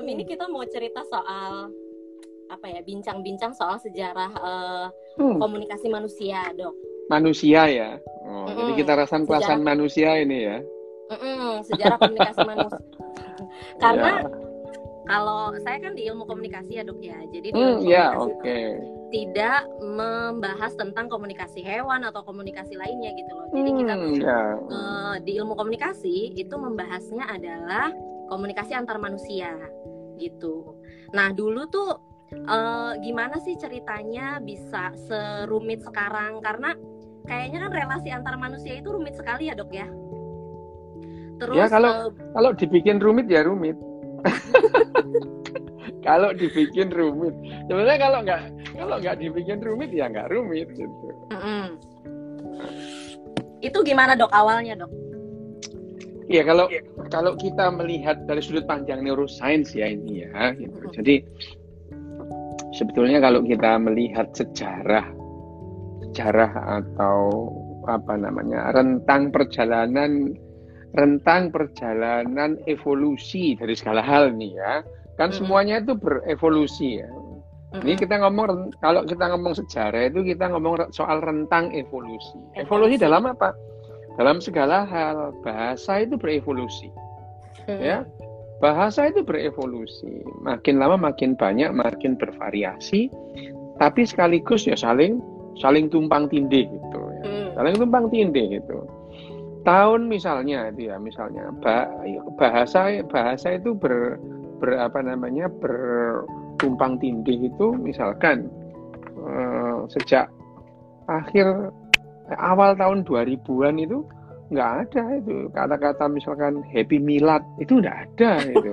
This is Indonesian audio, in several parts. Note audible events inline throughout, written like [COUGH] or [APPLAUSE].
malam ini kita mau cerita soal apa ya bincang-bincang soal sejarah uh, hmm. komunikasi manusia dok manusia ya oh, mm -mm. jadi kita rasakan kelasan manusia ini ya mm -mm, sejarah komunikasi manusia [LAUGHS] karena ya. kalau saya kan di ilmu komunikasi ya dok ya jadi di ya oke okay. tidak membahas tentang komunikasi hewan atau komunikasi lainnya gitu loh jadi kita hmm, ya. uh, di ilmu komunikasi itu membahasnya adalah komunikasi antar manusia gitu. Nah dulu tuh uh, gimana sih ceritanya bisa serumit sekarang? Karena kayaknya kan relasi antar manusia itu rumit sekali ya dok ya? Terus ya kalau uh, kalau dibikin rumit ya rumit. [LAUGHS] Kalau dibikin rumit. Sebenarnya kalau nggak kalau nggak dibikin rumit ya nggak rumit gitu. Mm -hmm. itu gimana dok awalnya dok Iya kalau kalau kita melihat dari sudut pandang neuroscience ya ini ya, gitu. jadi sebetulnya kalau kita melihat sejarah sejarah atau apa namanya rentang perjalanan rentang perjalanan evolusi dari segala hal nih ya kan hmm. semuanya itu berevolusi ya hmm. ini kita ngomong kalau kita ngomong sejarah itu kita ngomong soal rentang evolusi evolusi, dalam apa dalam segala hal bahasa itu berevolusi hmm. ya bahasa itu berevolusi makin lama makin banyak makin bervariasi tapi sekaligus ya saling saling tumpang tindih gitu ya. hmm. saling tumpang tindih gitu tahun misalnya itu ya misalnya bahasa bahasa itu ber, ber apa namanya bertumpang tindih itu misalkan eh, sejak akhir awal tahun 2000-an itu nggak ada itu. Kata-kata misalkan happy milad itu nggak ada itu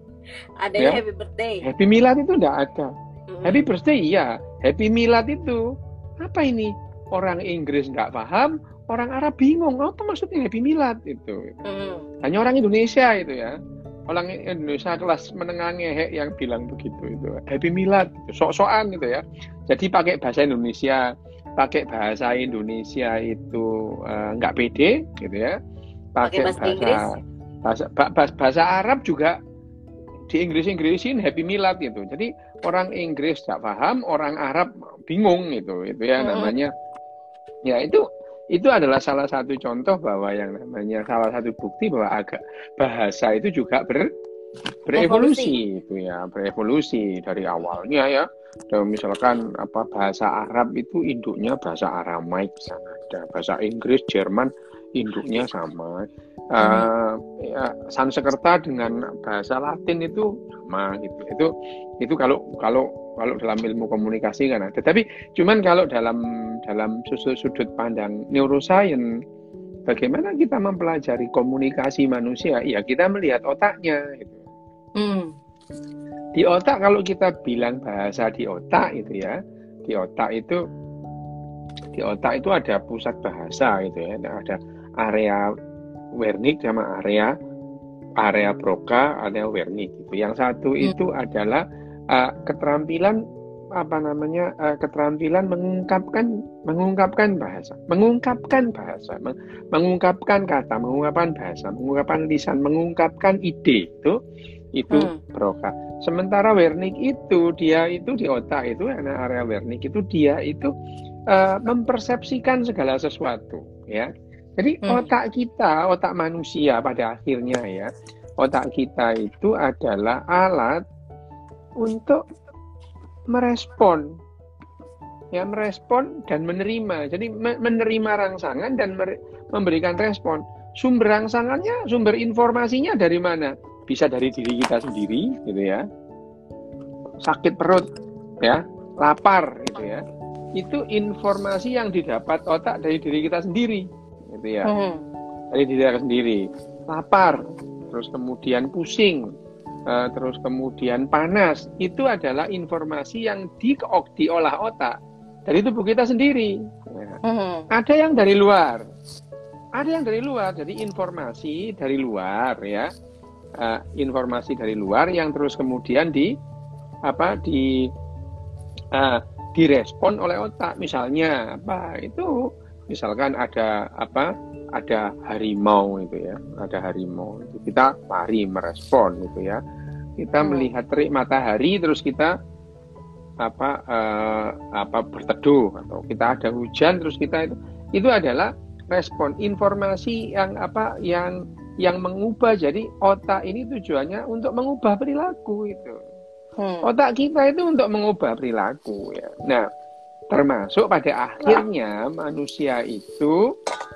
[LAUGHS] ada ya? happy birthday. Happy milad itu nggak ada. Mm-hmm. happy birthday iya. Happy milad itu apa ini? Orang Inggris nggak paham orang Arab bingung apa maksudnya happy milad itu? Mm. hanya orang Indonesia itu ya. Orang Indonesia kelas menengah ngehe yang bilang begitu itu. Happy milad sok-sokan gitu ya. Jadi pakai bahasa Indonesia pakai bahasa Indonesia itu uh, nggak pede gitu ya. Pakai bahasa bahasa, bahasa bahasa Arab juga di Inggris Inggrisin Happy Milad gitu. Jadi orang Inggris nggak paham orang Arab bingung gitu itu ya mm -hmm. namanya. Ya itu itu adalah salah satu contoh bahwa yang namanya salah satu bukti bahwa agak bahasa itu juga ber berevolusi itu ya berevolusi dari awalnya ya dan misalkan apa bahasa Arab itu induknya bahasa Aramaik sana ada. Bahasa Inggris Jerman induknya sama. Uh, ya, Sanskerta dengan bahasa Latin itu sama gitu. Itu itu kalau kalau kalau dalam ilmu komunikasi kan ada. Tapi cuman kalau dalam dalam sudut sudut pandang neuroscience bagaimana kita mempelajari komunikasi manusia? Ya kita melihat otaknya gitu. Hmm. Di otak kalau kita bilang bahasa di otak itu ya, di otak itu di otak itu ada pusat bahasa gitu ya, ada area Wernicke sama area area Broca, area Wernicke gitu. Yang satu hmm. itu adalah uh, keterampilan apa namanya uh, keterampilan mengungkapkan mengungkapkan bahasa mengungkapkan bahasa mengungkapkan kata mengungkapkan bahasa mengungkapkan lisan mengungkapkan ide itu itu hmm. Broca. Sementara Wernicke itu dia itu di otak itu area Wernicke itu dia itu uh, mempersepsikan segala sesuatu ya. Jadi hmm. otak kita, otak manusia pada akhirnya ya, otak kita itu adalah alat untuk merespon ya merespon dan menerima. Jadi menerima rangsangan dan memberikan respon. Sumber rangsangannya, sumber informasinya dari mana? bisa dari diri kita sendiri gitu ya sakit perut ya lapar gitu ya itu informasi yang didapat otak dari diri kita sendiri gitu ya hmm. dari diri kita sendiri lapar terus kemudian pusing uh, terus kemudian panas itu adalah informasi yang di diolah otak dari tubuh kita sendiri ya. hmm. ada yang dari luar ada yang dari luar jadi informasi dari luar ya uh, informasi dari luar yang terus kemudian di apa di uh, direspon oleh otak misalnya apa itu misalkan ada apa ada harimau itu ya ada harimau itu. Kita lari merespon gitu ya. Kita hmm. melihat terik matahari terus kita apa uh, apa berteduh atau kita ada hujan terus kita itu itu adalah respon informasi yang apa yang yang mengubah. Jadi otak ini tujuannya untuk mengubah perilaku itu. Hmm. otak kita itu untuk mengubah perilaku ya. Nah termasuk pada akhirnya manusia itu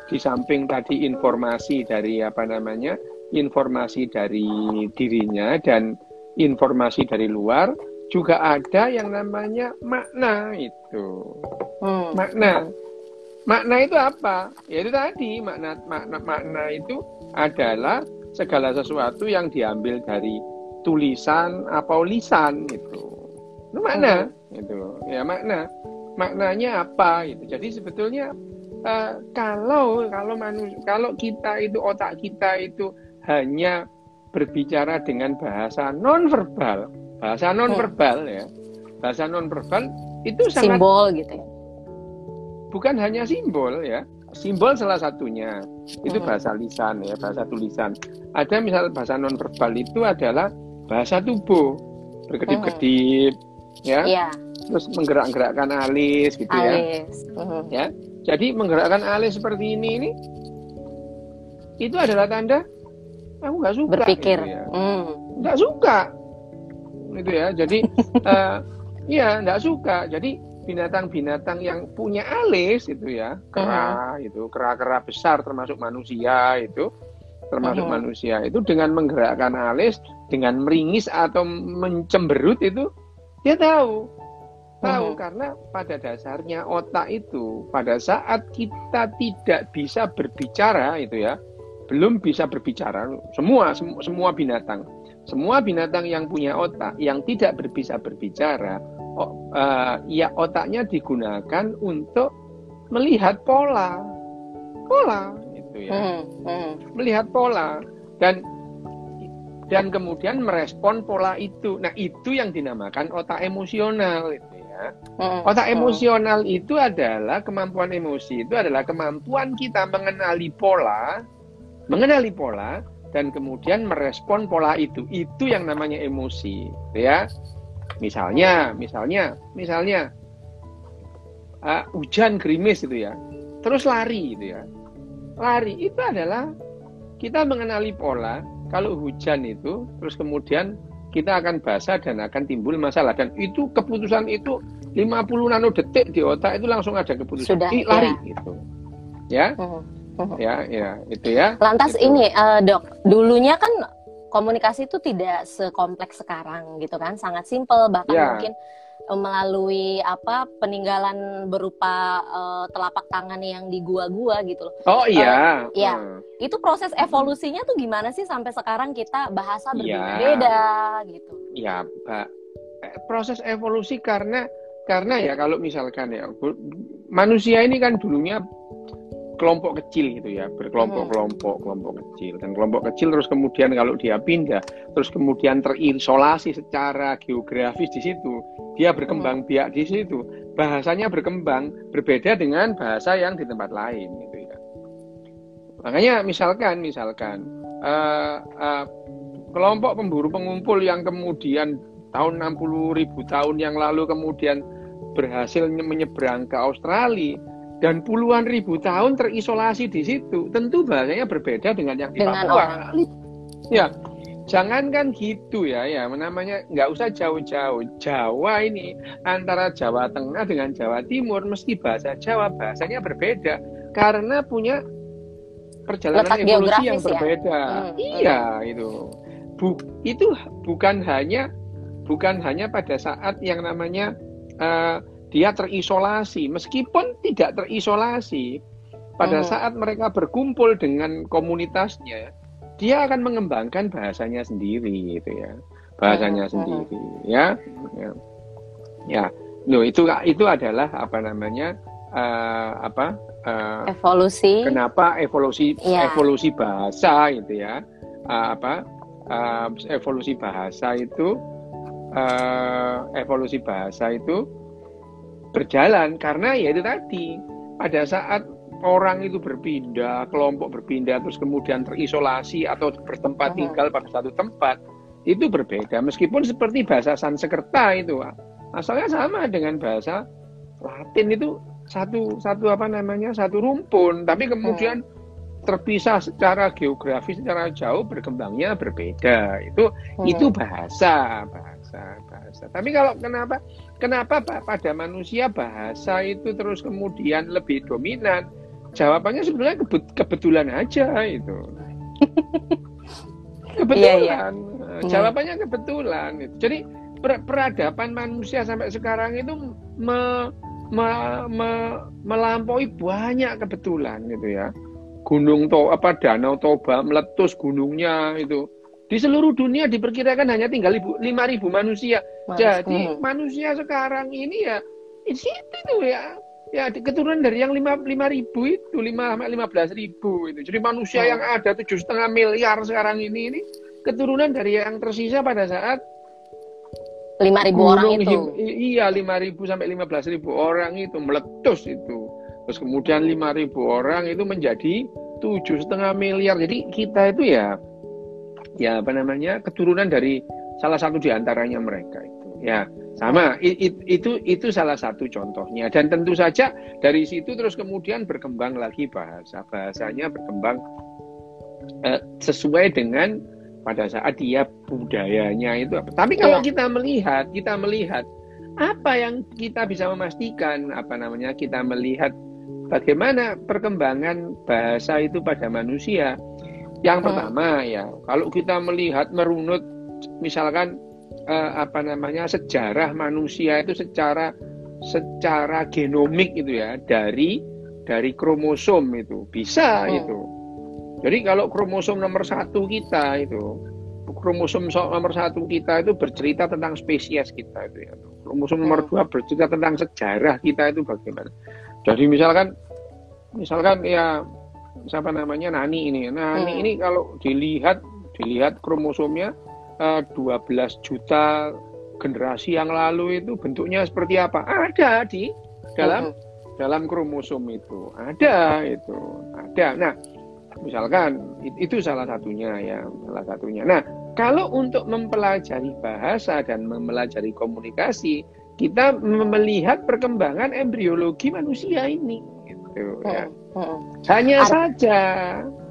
di samping tadi informasi dari apa namanya informasi dari dirinya dan informasi dari luar juga ada yang namanya makna itu. Hmm. Makna. Makna itu apa? Ya itu tadi makna makna makna itu adalah segala sesuatu yang diambil dari tulisan atau lisan itu. Itu makna hmm. itu. Ya makna. Maknanya apa itu. Jadi sebetulnya uh, kalau kalau manusia kalau kita itu otak kita itu hanya berbicara dengan bahasa nonverbal bahasa non verbal ya bahasa non verbal itu sangat simbol gitu ya bukan hanya simbol ya simbol salah satunya itu hmm. bahasa lisan ya bahasa tulisan ada misal bahasa non verbal itu adalah bahasa tubuh berkedip-kedip hmm. ya yeah. Terus menggerak-gerakkan alis gitu ya. alis. ya hmm. ya jadi menggerakkan alis seperti ini ini itu adalah tanda aku nggak suka berpikir gitu ya. nggak suka itu ya jadi uh, [LAUGHS] ya nggak suka jadi binatang-binatang yang punya alis itu ya kera uh-huh. itu kera-kera besar termasuk manusia itu termasuk uh-huh. manusia itu dengan menggerakkan alis dengan meringis atau mencemberut itu dia tahu tahu uh-huh. karena pada dasarnya otak itu pada saat kita tidak bisa berbicara itu ya belum bisa berbicara semua semua binatang semua binatang yang punya otak yang tidak bisa berbicara, oh, uh, ya otaknya digunakan untuk melihat pola, pola itu ya, hmm, hmm. melihat pola dan dan kemudian merespon pola itu. Nah itu yang dinamakan otak emosional itu ya. Hmm, otak hmm. emosional itu adalah kemampuan emosi itu adalah kemampuan kita mengenali pola, mengenali pola dan kemudian merespon pola itu. Itu yang namanya emosi, ya. Misalnya, misalnya, misalnya uh, hujan gerimis itu ya. Terus lari itu ya. Lari itu adalah kita mengenali pola kalau hujan itu terus kemudian kita akan basah dan akan timbul masalah dan itu keputusan itu 50 nano detik di otak itu langsung ada keputusan Sudah, lari ya. gitu. Ya. Hmm ya ya itu ya lantas itu. ini uh, dok dulunya kan komunikasi itu tidak sekompleks sekarang gitu kan sangat simpel bahkan ya. mungkin uh, melalui apa peninggalan berupa uh, telapak tangan yang di gua-gua gitu loh oh iya uh, ya hmm. itu proses evolusinya tuh gimana sih sampai sekarang kita bahasa iya. berbeda ya. gitu ya pak proses evolusi karena karena ya kalau misalkan ya manusia ini kan dulunya kelompok kecil gitu ya berkelompok-kelompok hmm. kelompok kecil dan kelompok kecil terus kemudian kalau dia pindah terus kemudian terisolasi secara geografis di situ dia berkembang hmm. biak di situ bahasanya berkembang berbeda dengan bahasa yang di tempat lain gitu ya makanya misalkan misalkan uh, uh, kelompok pemburu pengumpul yang kemudian tahun 60 ribu tahun yang lalu kemudian berhasil menyeberang ke Australia dan puluhan ribu tahun terisolasi di situ, tentu bahasanya berbeda dengan yang di dengan Papua. Orang. Ya, jangankan gitu ya, ya namanya nggak usah jauh-jauh. Jawa ini antara Jawa Tengah dengan Jawa Timur mesti bahasa Jawa bahasanya berbeda karena punya perjalanan Letak evolusi yang ya? berbeda. Ya? Hmm. Iya itu. Bu, itu bukan hanya bukan hanya pada saat yang namanya uh, dia terisolasi. Meskipun tidak terisolasi pada hmm. saat mereka berkumpul dengan komunitasnya dia akan mengembangkan bahasanya sendiri gitu ya. Bahasanya hmm. sendiri ya. Ya. Ya. No itu itu adalah apa namanya uh, apa uh, evolusi. kenapa evolusi ya. evolusi bahasa itu ya. Uh, apa uh, evolusi bahasa itu uh, evolusi bahasa itu berjalan karena ya itu tadi pada saat orang itu berpindah, kelompok berpindah terus kemudian terisolasi atau bertempat tinggal pada satu tempat, itu berbeda. Meskipun seperti bahasa Sanskerta itu asalnya sama dengan bahasa Latin itu satu satu apa namanya satu rumpun. Tapi kemudian hmm. terpisah secara geografis secara jauh berkembangnya berbeda. Itu hmm. itu bahasa bahasa bahasa. Tapi kalau kenapa kenapa pada manusia bahasa itu terus kemudian lebih dominan Jawabannya sebenarnya kebetulan aja itu. kebetulan. [LAUGHS] Iya, iya. Jawabannya kebetulan. Itu. Jadi per peradaban manusia sampai sekarang itu me me me melampaui banyak kebetulan gitu ya. Gunung to apa danau Toba meletus gunungnya itu. Di seluruh dunia diperkirakan hanya tinggal lima ribu manusia. Mas, Jadi hmm. manusia sekarang ini ya di situ tuh ya Ya, keturunan dari yang lima lima ribu itu lima sampai lima belas ribu itu. Jadi manusia oh. yang ada tujuh setengah miliar sekarang ini ini keturunan dari yang tersisa pada saat lima ribu orang itu. Iya, lima ribu sampai lima belas ribu orang itu meletus itu. Terus kemudian lima ribu orang itu menjadi tujuh setengah miliar. Jadi kita itu ya, ya apa namanya keturunan dari salah satu di antaranya mereka itu. Ya, sama, it, itu itu salah satu contohnya dan tentu saja dari situ terus kemudian berkembang lagi bahasa bahasanya berkembang eh, sesuai dengan pada saat dia budayanya itu apa. Tapi kalau iya. kita melihat, kita melihat apa yang kita bisa memastikan apa namanya kita melihat bagaimana perkembangan bahasa itu pada manusia. Yang pertama ya, kalau kita melihat merunut misalkan uh, apa namanya sejarah manusia itu secara secara genomik itu ya dari dari kromosom itu bisa oh. itu. Jadi kalau kromosom nomor satu kita itu kromosom nomor satu kita itu bercerita tentang spesies kita itu ya. Kromosom nomor dua bercerita tentang sejarah kita itu bagaimana. Jadi misalkan misalkan ya siapa namanya Nani ini. Nani hmm. ini kalau dilihat dilihat kromosomnya 12 eh, juta generasi yang lalu itu bentuknya seperti apa? Ada di dalam hmm. dalam kromosom itu. Ada itu. Ada. Nah, misalkan itu salah satunya ya, salah satunya. Nah, kalau untuk mempelajari bahasa dan mempelajari komunikasi, kita melihat perkembangan embriologi manusia ini gitu ya. Hanya Ar saja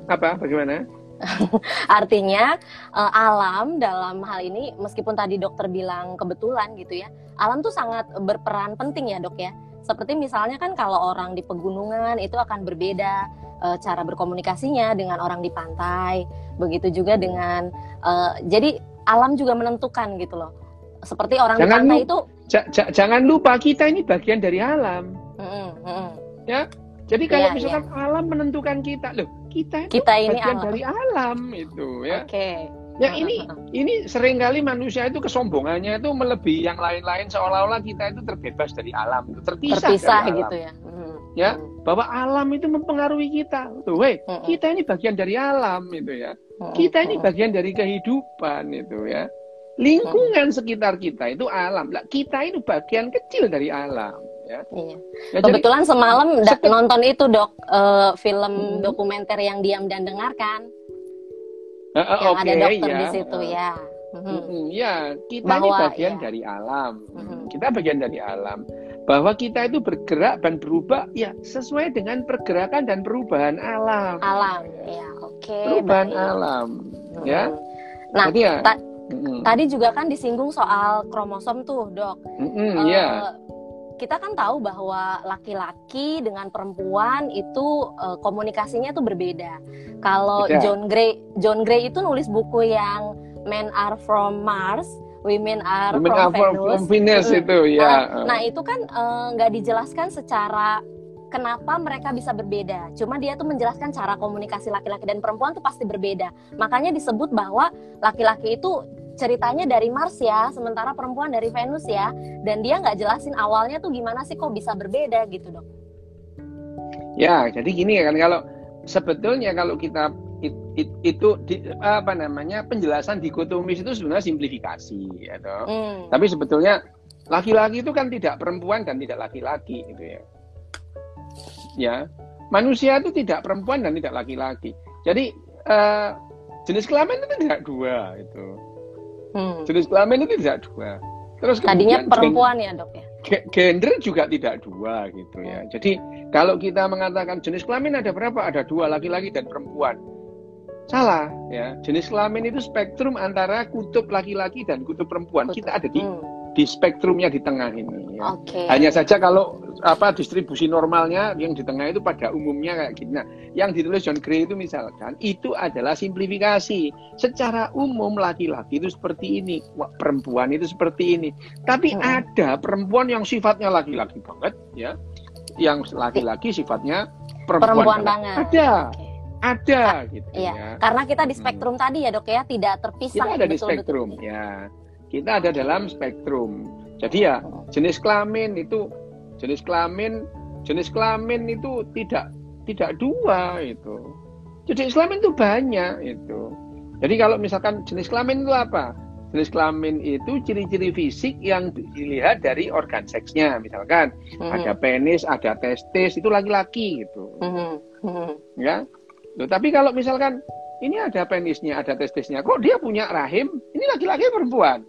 apa bagaimana? [LAUGHS] Artinya uh, alam dalam hal ini meskipun tadi dokter bilang kebetulan gitu ya, alam tuh sangat berperan penting ya dok ya. Seperti misalnya kan kalau orang di pegunungan itu akan berbeda uh, cara berkomunikasinya dengan orang di pantai, begitu juga dengan uh, jadi alam juga menentukan gitu loh. Seperti orang jangan di pantai itu jangan lupa kita ini bagian dari alam. Mm -hmm. Ya, jadi kalau yeah, misalkan yeah. alam menentukan kita, loh kita itu kita ini bagian alam. dari alam itu ya. Oke. Okay. Ya ini ini sering kali manusia itu kesombongannya itu melebihi yang lain-lain seolah-olah kita itu terbebas dari alam, terpisah, terpisah dari gitu alam. ya. Hmm. Ya, hmm. bahwa alam itu mempengaruhi kita. Tuh, weh, hmm. kita ini bagian dari alam itu ya. Hmm. Kita ini bagian dari kehidupan itu ya. Lingkungan sekitar kita itu alam. Lah, kita itu bagian kecil dari alam ya. Iya. Ya, Kebetulan jadi, semalam nonton itu dok uh, film hmm. dokumenter yang diam dan dengarkan. Uh, uh, yang okay, ada dokter ya. di situ ya. Hmm. Ya, kita Bahwa, ini bagian ya. dari alam. Hmm. Kita bagian dari alam. Bahwa kita itu bergerak dan berubah ya sesuai dengan pergerakan dan perubahan alam. Alam, ya, oke. Okay, perubahan baik. alam, hmm. ya. Nah, Jadi ya, ta hmm. tadi juga kan disinggung soal kromosom tuh, dok. Hmm, uh, ya kita kan tahu bahwa laki-laki dengan perempuan itu uh, komunikasinya tuh berbeda. Kalau yeah. John Gray, John Gray itu nulis buku yang Men Are From Mars, Women Are Women From are Venus. From Venus hmm. itu ya. Nah, nah itu kan eh, nggak uh, dijelaskan secara kenapa mereka bisa berbeda. Cuma dia tuh menjelaskan cara komunikasi laki-laki dan perempuan tuh pasti berbeda. Makanya disebut bahwa laki-laki itu ceritanya dari Mars ya, sementara perempuan dari Venus ya, dan dia nggak jelasin awalnya tuh gimana sih kok bisa berbeda gitu dok? Ya, jadi gini kan kalau sebetulnya kalau kita it, it, itu di, apa namanya penjelasan dikotomis itu sebenarnya simplifikasi, ya toh. Hmm. Tapi sebetulnya laki-laki itu kan tidak perempuan dan tidak laki-laki gitu ya. Ya, manusia itu tidak perempuan dan tidak laki-laki. Jadi uh, jenis kelamin itu tidak dua itu Hmm. Jenis kelamin itu tidak dua. Terus tadinya perempuan ya dok ya? Gender juga tidak dua gitu ya. Jadi kalau kita mengatakan jenis kelamin ada berapa? Ada dua laki-laki dan perempuan. Salah ya. Jenis kelamin itu spektrum antara kutub laki-laki dan kutub perempuan. Kita ada di hmm di spektrumnya di tengah ini. Ya. Okay. Hanya saja kalau apa distribusi normalnya yang di tengah itu pada umumnya kayak gini. Nah, yang ditulis John Gray itu misalkan itu adalah simplifikasi. Secara umum laki-laki itu seperti ini, perempuan itu seperti ini. Tapi hmm. ada perempuan yang sifatnya laki-laki banget, ya, yang laki-laki sifatnya perempuan, perempuan banget. banget. Ada. Okay ada gitu iya. ya. Karena kita di spektrum hmm. tadi ya dok ya tidak terpisah. Kita ada betul, di spektrum betul. ya kita ada dalam spektrum. Jadi ya jenis kelamin itu jenis kelamin jenis kelamin itu tidak tidak dua itu. Jenis kelamin itu banyak itu. Jadi kalau misalkan jenis kelamin itu apa? Jenis kelamin itu ciri-ciri fisik yang dilihat dari organ seksnya, misalkan mm-hmm. ada penis, ada testis, itu laki-laki gitu, mm-hmm. ya. Loh, tapi kalau misalkan ini ada penisnya, ada testisnya, kok dia punya rahim? Ini laki-laki perempuan?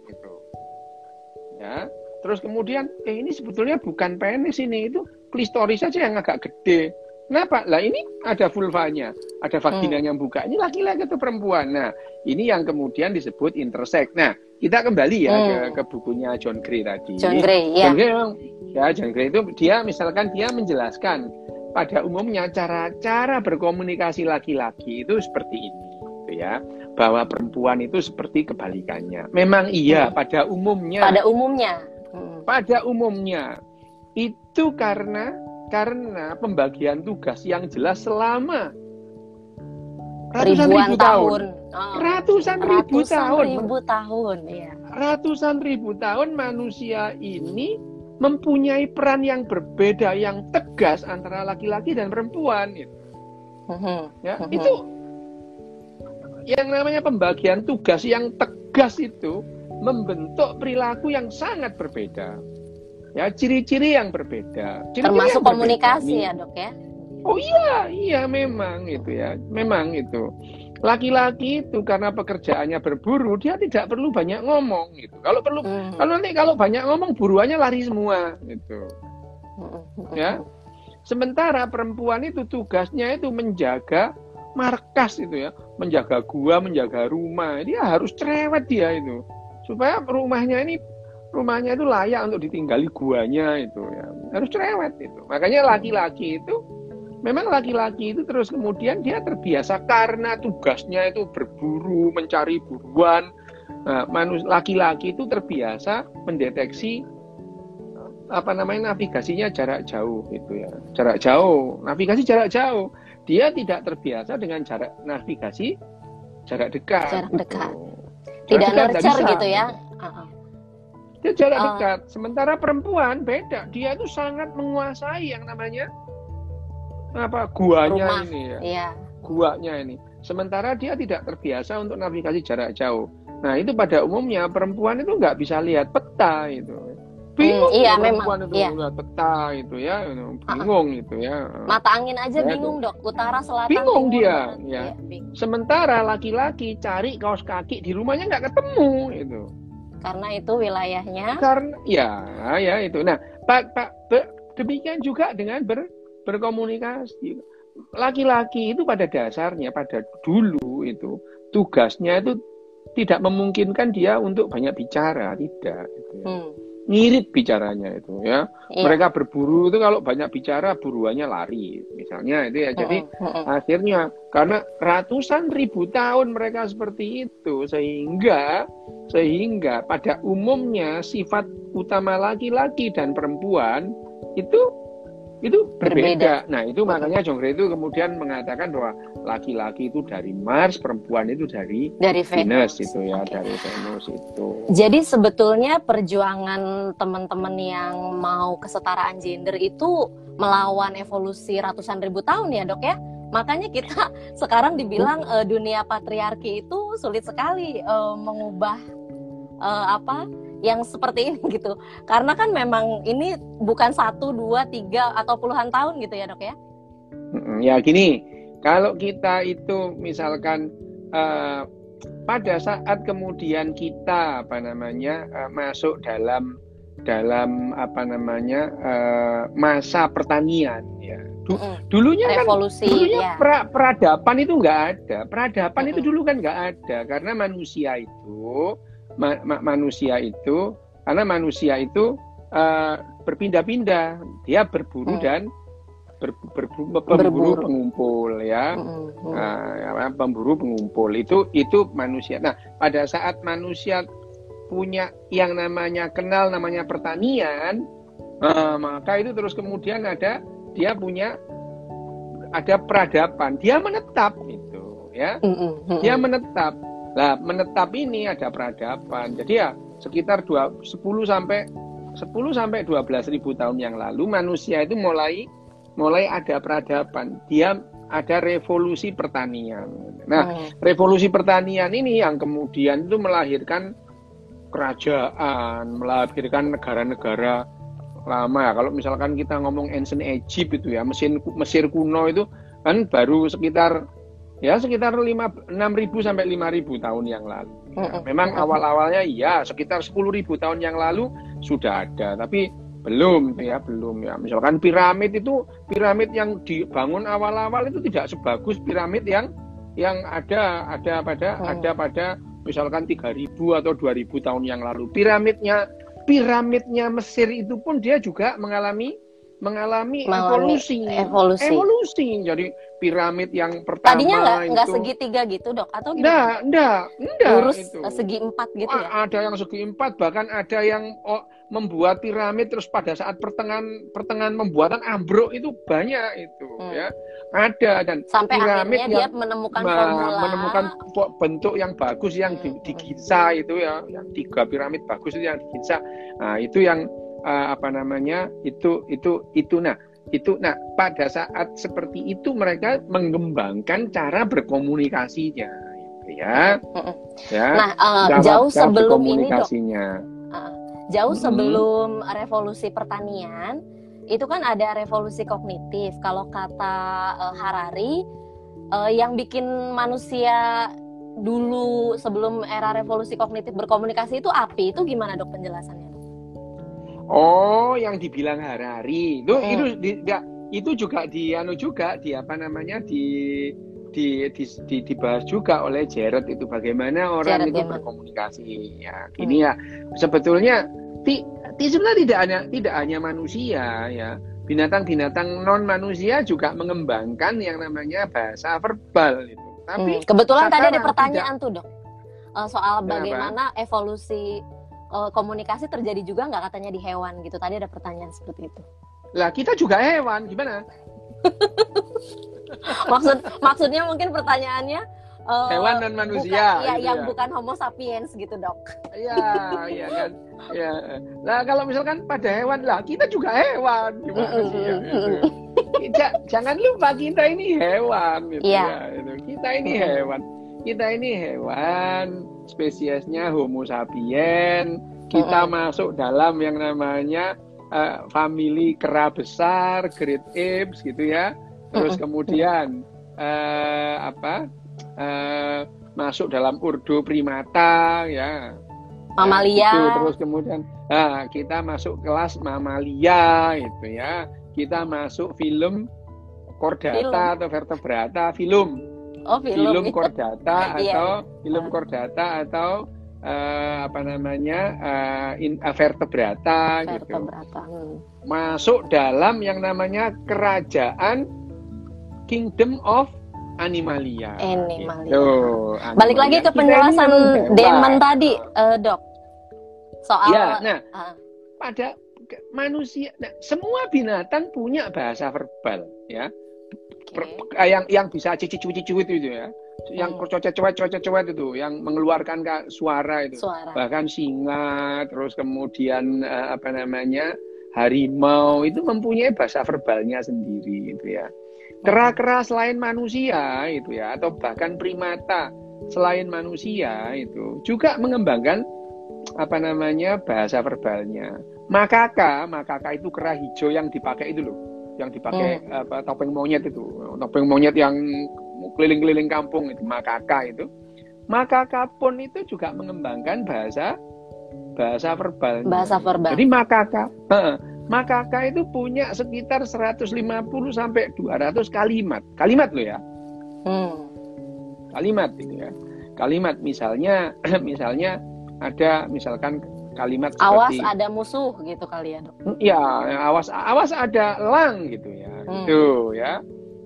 Ya terus kemudian eh ini sebetulnya bukan penis ini itu klistoris saja yang agak gede Kenapa? Lah ini ada vulvanya, ada vagina hmm. yang buka. Ini laki-laki atau perempuan. Nah, ini yang kemudian disebut intersex. Nah, kita kembali ya hmm. ke, ke bukunya John Gray tadi. John Gray, ya. John Gray, ya, John Gray itu dia misalkan dia menjelaskan pada umumnya cara-cara berkomunikasi laki-laki itu seperti ini, gitu ya bahwa perempuan itu seperti kebalikannya. Memang iya hmm. pada umumnya. Pada umumnya. Hmm. Pada umumnya itu karena karena pembagian tugas yang jelas selama ratusan Ribuan ribu tahun. tahun. Oh. Ratusan, ribu tahun. ribu tahun, ya. Ratusan ribu tahun manusia ini mempunyai peran yang berbeda yang tegas antara laki-laki dan perempuan. Gitu. Uh -huh. Ya, -huh. itu yang namanya pembagian tugas yang tegas itu membentuk perilaku yang sangat berbeda. Ya, ciri-ciri yang berbeda. Ciri -ciri Termasuk yang komunikasi berbeda. ya, Dok ya. Oh iya, iya memang itu ya. Memang itu. Laki-laki itu karena pekerjaannya berburu, dia tidak perlu banyak ngomong gitu. Kalau perlu hmm. kalau nanti kalau banyak ngomong buruannya lari semua gitu. Ya. Sementara perempuan itu tugasnya itu menjaga markas itu ya, menjaga gua, menjaga rumah. Dia harus cerewet dia itu. Supaya rumahnya ini rumahnya itu layak untuk ditinggali guanya itu ya. Harus cerewet itu. Makanya laki-laki itu memang laki-laki itu terus kemudian dia terbiasa karena tugasnya itu berburu, mencari buruan. Nah, laki-laki itu terbiasa mendeteksi apa namanya navigasinya jarak jauh itu ya. Jarak jauh, navigasi jarak jauh dia tidak terbiasa dengan jarak navigasi jarak dekat. Jarak dekat. Gitu. Tidak dekat, nurture gitu ya. Dia jarak uh. dekat. Sementara perempuan beda. Dia itu sangat menguasai yang namanya apa guanya Rumah. ini ya. Iya. Guanya ini. Sementara dia tidak terbiasa untuk navigasi jarak jauh. Nah itu pada umumnya perempuan itu nggak bisa lihat peta itu bingung hmm, iya memang itu iya. peta itu ya bingung uh itu ya. mata angin aja ya, bingung dok. Utara selatan bingung timur, dia ya, ya bingung. sementara laki-laki cari kaos kaki di rumahnya nggak ketemu itu karena itu wilayahnya. Karena ya ya itu. Nah pak pak demikian juga dengan ber, berkomunikasi. Laki-laki itu pada dasarnya pada dulu itu tugasnya itu tidak memungkinkan dia untuk banyak bicara tidak gitu ya. hmm ngirit bicaranya itu ya. Iya. Mereka berburu itu kalau banyak bicara buruannya lari misalnya itu ya. Jadi uh, uh. akhirnya karena ratusan ribu tahun mereka seperti itu sehingga sehingga pada umumnya sifat utama laki-laki dan perempuan itu itu berbeda. berbeda. Nah, itu makanya Jongre itu kemudian mengatakan bahwa laki-laki itu dari Mars, perempuan itu dari dari Venus, Venus itu ya, okay. dari Venus itu. Jadi sebetulnya perjuangan teman-teman yang mau kesetaraan gender itu melawan evolusi ratusan ribu tahun ya, Dok ya? Makanya kita [LAUGHS] sekarang dibilang uh, dunia patriarki itu sulit sekali uh, mengubah uh, apa yang seperti ini [LAUGHS] gitu karena kan memang ini bukan satu dua tiga atau puluhan tahun gitu ya dok ya ya gini kalau kita itu misalkan uh, pada saat kemudian kita apa namanya uh, masuk dalam dalam apa namanya uh, masa pertanian ya du, mm. dulunya Revolusi, kan dulunya ya. pra, peradaban itu nggak ada peradaban mm. itu dulu kan nggak ada karena manusia itu ma, ma, manusia itu karena manusia itu uh, berpindah-pindah dia berburu mm. dan ber, ber, ber, pemburu pengumpul ya, mm-hmm. nah, pemburu pengumpul itu itu manusia. Nah pada saat manusia punya yang namanya kenal namanya pertanian, uh, maka itu terus kemudian ada dia punya ada peradaban, dia menetap itu ya, mm-hmm. dia menetap. Lah menetap ini ada peradaban. Jadi ya sekitar dua, 10 sampai 10 sampai 12 ribu tahun yang lalu manusia itu mulai mulai ada peradaban. Dia ada revolusi pertanian. Nah, hmm. revolusi pertanian ini yang kemudian itu melahirkan kerajaan, melahirkan negara-negara lama ya. Kalau misalkan kita ngomong ancient Egypt itu ya, Mesir, Mesir kuno itu kan baru sekitar ya sekitar 5 6000 sampai 5000 tahun yang lalu. Ya, memang awal-awalnya iya sekitar 10.000 tahun yang lalu sudah ada, tapi belum ya belum ya misalkan piramid itu piramid yang dibangun awal-awal itu tidak sebagus piramid yang yang ada ada pada oh. ada pada misalkan 3000 atau 2000 tahun yang lalu piramidnya piramidnya Mesir itu pun dia juga mengalami mengalami, mengalami evolusi evolusi evolusi jadi piramid yang pertama tadinya nggak nggak segitiga gitu dok atau gimana? Nggak, nggak, nggak. Lurus itu. segi empat gitu ya? Ada yang segi empat, bahkan ada yang oh, membuat piramid terus pada saat pertengahan pertengahan pembuatan ambruk itu banyak itu hmm. ya ada dan sampai piramid yang dia menemukan formula menemukan bentuk yang bagus yang hmm. di, di Giza itu ya yang tiga piramid bagus itu yang di Giza nah itu yang uh, apa namanya itu itu itu. Nah itu nah pada saat seperti itu mereka mengembangkan cara berkomunikasinya gitu ya. Ya nah uh, jauh sebelum ini dok. uh, jauh sebelum hmm. revolusi pertanian itu kan ada revolusi kognitif. Kalau kata uh, Harari uh, yang bikin manusia dulu sebelum era revolusi kognitif berkomunikasi itu api. Itu gimana dok penjelasannya Oh, yang dibilang Harari itu hmm. itu di, ya, itu juga di anu juga di apa namanya di di, di, di dibahas juga oleh Jared itu bagaimana orang Jared itu berkomunikasi ya hmm. ya sebetulnya ti, ti sebenarnya tidak hanya tidak hanya manusia ya binatang-binatang non manusia juga mengembangkan yang namanya bahasa verbal itu tapi hmm. kebetulan tadi ada pertanyaan tidak, tuh dok uh, soal bagaimana evolusi uh, komunikasi terjadi juga nggak katanya di hewan gitu. Tadi ada pertanyaan seperti itu. Lah kita juga hewan, gimana? [LAUGHS] Maksud maksudnya mungkin pertanyaannya uh, hewan dan manusia. Bukan, ya, gitu yang ya. bukan Homo sapiens gitu dok. Iya, iya kan. Ya. Nah kalau misalkan pada hewan lah, kita juga hewan, gimana sih? Ya, gitu. Jangan lupa kita ini hewan, gitu yeah. ya. Gitu. Kita ini hewan. Kita ini hewan spesiesnya Homo sapiens, kita uh masuk dalam yang namanya uh, family kera besar, great apes gitu ya. Terus kemudian uh, apa? Uh, masuk dalam urdo primata ya. Mamalia. Nah, Terus kemudian nah, kita masuk kelas mamalia itu ya. Kita masuk film kordata film. atau vertebrata film Oh, film. Film kordata [LAUGHS] iya. atau film kordata atau uh, apa namanya uh, in, uh, vertebrata, vertebrata gitu. Hmm. Masuk dalam yang namanya kerajaan Kingdom of Animalia. Animalia. Gitu. Animalia. Balik lagi ke penjelasan Demon tadi, uh, Dok. Soal Ya, nah, uh. pada manusia nah, semua binatang punya bahasa verbal, ya okay. yang yang bisa cici-cici itu itu ya yang hmm. cocet-cowet itu yang mengeluarkan suara itu suara. bahkan singa terus kemudian uh, apa namanya harimau itu mempunyai bahasa verbalnya sendiri itu ya kera-kera selain manusia itu ya atau bahkan primata selain manusia itu juga mengembangkan apa namanya bahasa verbalnya makaka makaka itu kera hijau yang dipakai itu loh yang dipakai hmm. apa topeng monyet itu topeng monyet yang keliling-keliling kampung itu makaka itu Makaka pun itu juga mengembangkan bahasa bahasa verbal. Bahasa verbal. Jadi makaka, uh, makaka itu punya sekitar 150 sampai 200 kalimat. Kalimat loh ya. Hmm. Kalimat itu ya. Kalimat misalnya [CLEARS THROAT] misalnya ada misalkan kalimat awas seperti, ada musuh gitu kali ya dok ya awas awas ada lang gitu ya hmm. gitu ya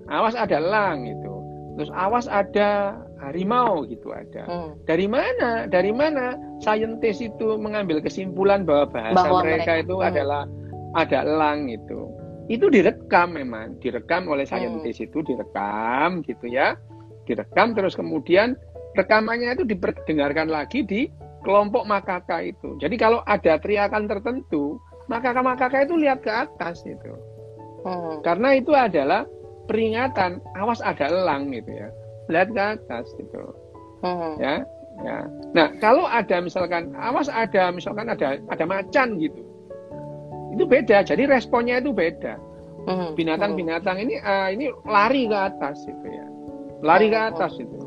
awas ada lang gitu terus awas ada harimau gitu ada hmm. dari mana dari mana saintis itu mengambil kesimpulan bahwa bahasa bahwa mereka, mereka itu hmm. adalah ada elang itu itu direkam memang direkam oleh saintis hmm. itu direkam gitu ya direkam terus kemudian rekamannya itu diperdengarkan lagi di kelompok makaka itu. Jadi kalau ada teriakan tertentu, makaka-makaka itu lihat ke atas itu. Hmm. Karena itu adalah peringatan, awas ada elang gitu ya. Lihat ke atas itu. Hmm. Ya, ya. Nah, kalau ada misalkan awas ada misalkan ada ada macan gitu. Itu beda. Jadi responnya itu beda. Hmm. Binatang-binatang ini uh, ini lari ke atas itu ya. Lari ke atas itu.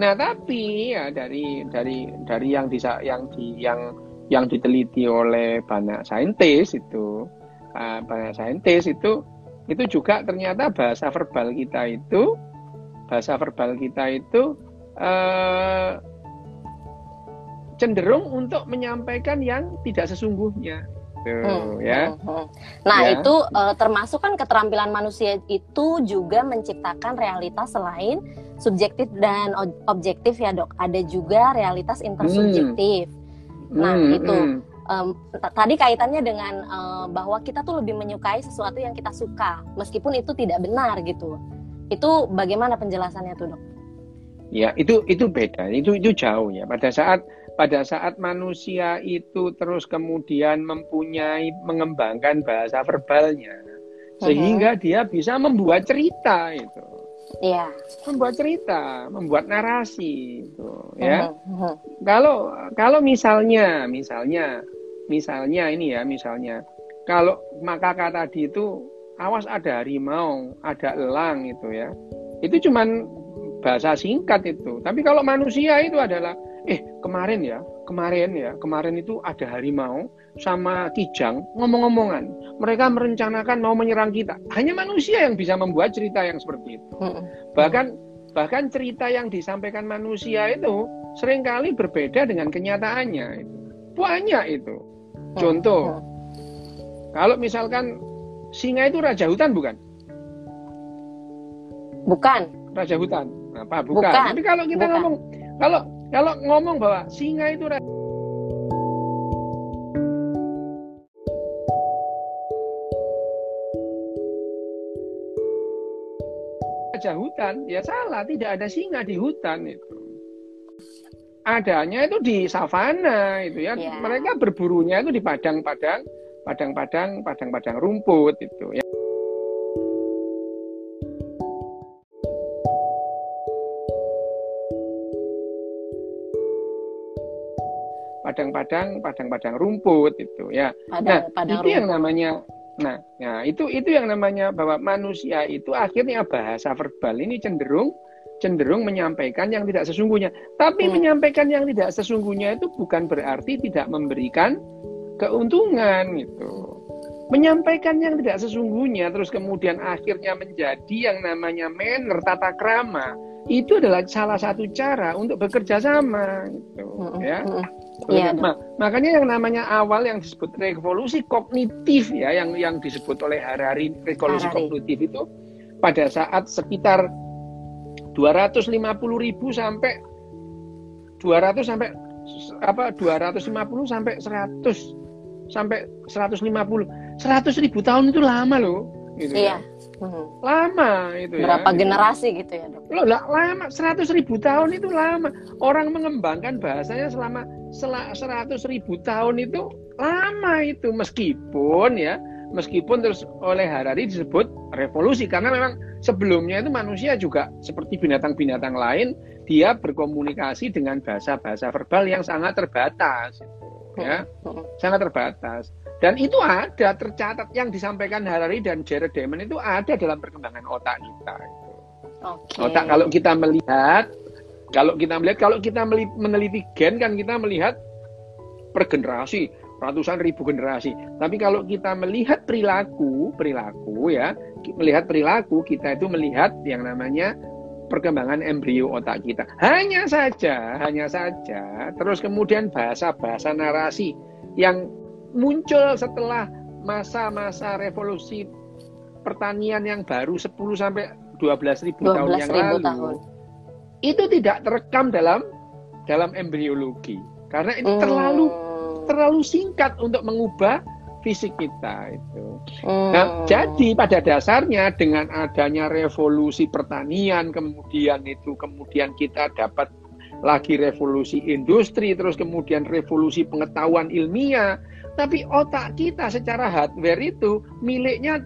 Nah, tapi ya dari dari dari yang bisa yang di yang yang diteliti oleh banyak saintis itu uh, banyak saintis itu itu juga ternyata bahasa verbal kita itu bahasa verbal kita itu uh, cenderung untuk menyampaikan yang tidak sesungguhnya Tuh, hmm, ya. Hmm, hmm. Nah, ya. itu uh, termasuk kan keterampilan manusia itu juga menciptakan realitas selain subjektif dan objektif ya, Dok. Ada juga realitas intersubjektif. Hmm. Nah, hmm, itu hmm. Um, tadi kaitannya dengan uh, bahwa kita tuh lebih menyukai sesuatu yang kita suka, meskipun itu tidak benar gitu. Itu bagaimana penjelasannya tuh, Dok? Ya, itu itu beda. Itu itu jauh ya. Pada saat pada saat manusia itu terus kemudian mempunyai mengembangkan bahasa verbalnya sehingga dia bisa membuat cerita itu. Iya. Membuat cerita, membuat narasi itu ya. Kalau kalau misalnya misalnya misalnya ini ya misalnya kalau maka kata tadi itu awas ada harimau, ada elang itu ya. Itu cuman bahasa singkat itu. Tapi kalau manusia itu adalah eh kemarin ya, kemarin ya, kemarin itu ada harimau sama kijang ngomong-ngomongan. Mereka merencanakan mau menyerang kita. Hanya manusia yang bisa membuat cerita yang seperti itu. Bahkan bahkan cerita yang disampaikan manusia itu sering kali berbeda dengan kenyataannya. Itu. Banyak itu. Contoh, kalau misalkan singa itu raja hutan bukan? Bukan. Raja hutan. Apa? Bukan. bukan. Tapi kalau kita bukan. ngomong kalau kalau ngomong bahwa singa itu raja hutan, ya salah, tidak ada singa di hutan itu. Adanya itu di savana itu ya. Yeah. Mereka berburunya itu di padang-padang, padang-padang, padang-padang rumput itu ya. Padang-padang padang-padang rumput itu ya. Padang, nah, padang itu rumput. yang namanya nah, ya itu itu yang namanya bahwa manusia itu akhirnya bahasa verbal ini cenderung cenderung menyampaikan yang tidak sesungguhnya. Tapi hmm. menyampaikan yang tidak sesungguhnya itu bukan berarti tidak memberikan keuntungan gitu. Menyampaikan yang tidak sesungguhnya terus kemudian akhirnya menjadi yang namanya manner tata krama itu adalah salah satu cara untuk bekerja sama gitu hmm. ya. Hmm. Ya, nah, makanya yang namanya awal yang disebut revolusi kognitif ya, yang yang disebut oleh Harari revolusi Harari. kognitif itu pada saat sekitar 250 ribu sampai 200 sampai apa 250 sampai 100 sampai 150 100 ribu tahun itu lama loh gitu iya. ya. Hmm. Lama itu Berapa ya. generasi gitu ya dok? Loh, lama 100 ribu tahun itu lama. Orang mengembangkan bahasanya selama seratus ribu tahun itu lama itu meskipun ya meskipun terus oleh Harari disebut revolusi karena memang sebelumnya itu manusia juga seperti binatang-binatang lain dia berkomunikasi dengan bahasa-bahasa verbal yang sangat terbatas ya sangat terbatas dan itu ada tercatat yang disampaikan Harari dan Jared Diamond itu ada dalam perkembangan otak kita itu. Okay. otak kalau kita melihat Kalau kita melihat, kalau kita meneliti gen kan kita melihat per generasi, ratusan ribu generasi. Tapi kalau kita melihat perilaku, perilaku ya, melihat perilaku kita itu melihat yang namanya perkembangan embrio otak kita. Hanya saja, hanya saja, terus kemudian bahasa-bahasa narasi yang muncul setelah masa-masa revolusi pertanian yang baru 10 sampai 12 ribu 12 tahun yang ribu lalu. Tahun. Itu tidak terekam dalam dalam embriologi karena ini hmm. terlalu terlalu singkat untuk mengubah fisik kita itu. Hmm. Nah, jadi pada dasarnya dengan adanya revolusi pertanian kemudian itu kemudian kita dapat lagi revolusi industri terus kemudian revolusi pengetahuan ilmiah tapi otak kita secara hardware itu miliknya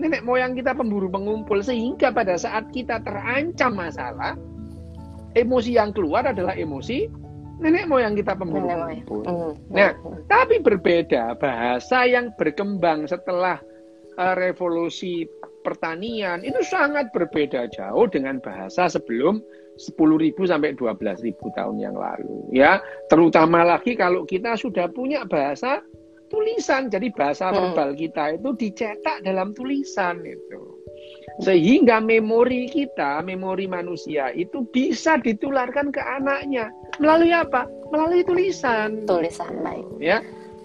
nenek moyang kita pemburu pengumpul sehingga pada saat kita terancam masalah emosi yang keluar adalah emosi nenek moyang kita pemburu pengumpul. Mm. Nah, tapi berbeda bahasa yang berkembang setelah uh, revolusi pertanian itu sangat berbeda jauh dengan bahasa sebelum 10.000 sampai 12.000 tahun yang lalu ya terutama lagi kalau kita sudah punya bahasa tulisan jadi bahasa hmm. verbal kita itu dicetak dalam tulisan itu sehingga memori kita, memori manusia itu bisa ditularkan ke anaknya melalui apa? Melalui tulisan. Tulisan baik. Ya.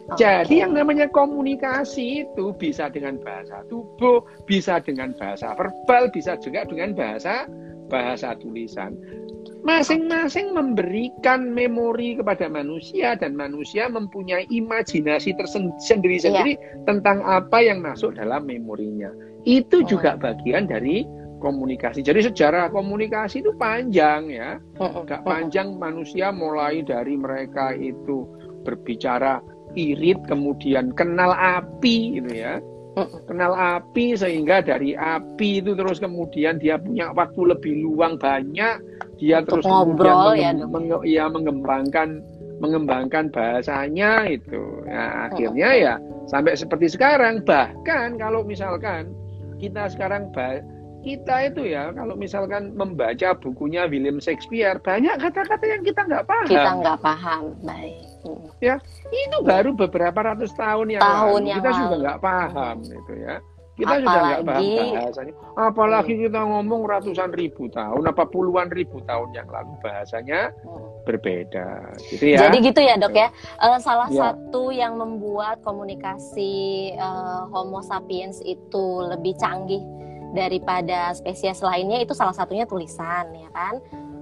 Okay. Jadi yang namanya komunikasi itu bisa dengan bahasa tubuh, bisa dengan bahasa verbal, bisa juga dengan bahasa bahasa tulisan. Masing-masing memberikan memori kepada manusia dan manusia mempunyai imajinasi tersendiri-sendiri yeah. tentang apa yang masuk dalam memorinya. Itu oh. juga bagian dari komunikasi. Jadi sejarah komunikasi itu panjang ya. Gak panjang manusia mulai dari mereka itu berbicara irit kemudian kenal api gitu ya. Kenal api sehingga dari api itu terus kemudian dia punya waktu lebih luang banyak, dia Untuk terus ngobrol kemudian ya, menge ya mengembangkan mengembangkan bahasanya itu. Ya, akhirnya ya sampai seperti sekarang bahkan kalau misalkan kita sekarang kita itu ya kalau misalkan membaca bukunya William Shakespeare banyak kata-kata yang kita nggak paham. Kita nggak paham, baik. Ya itu baru beberapa ratus tahun yang tahun lalu yang kita lalu. juga nggak paham itu ya. Kita apalagi, sudah nggak paham bahasanya. Apalagi hmm. kita ngomong ratusan ribu tahun, apa puluhan ribu tahun yang lalu bahasanya hmm. berbeda. Gitu ya. Jadi gitu ya dok ya. Uh, salah ya. satu yang membuat komunikasi uh, Homo sapiens itu lebih canggih daripada spesies lainnya itu salah satunya tulisan ya kan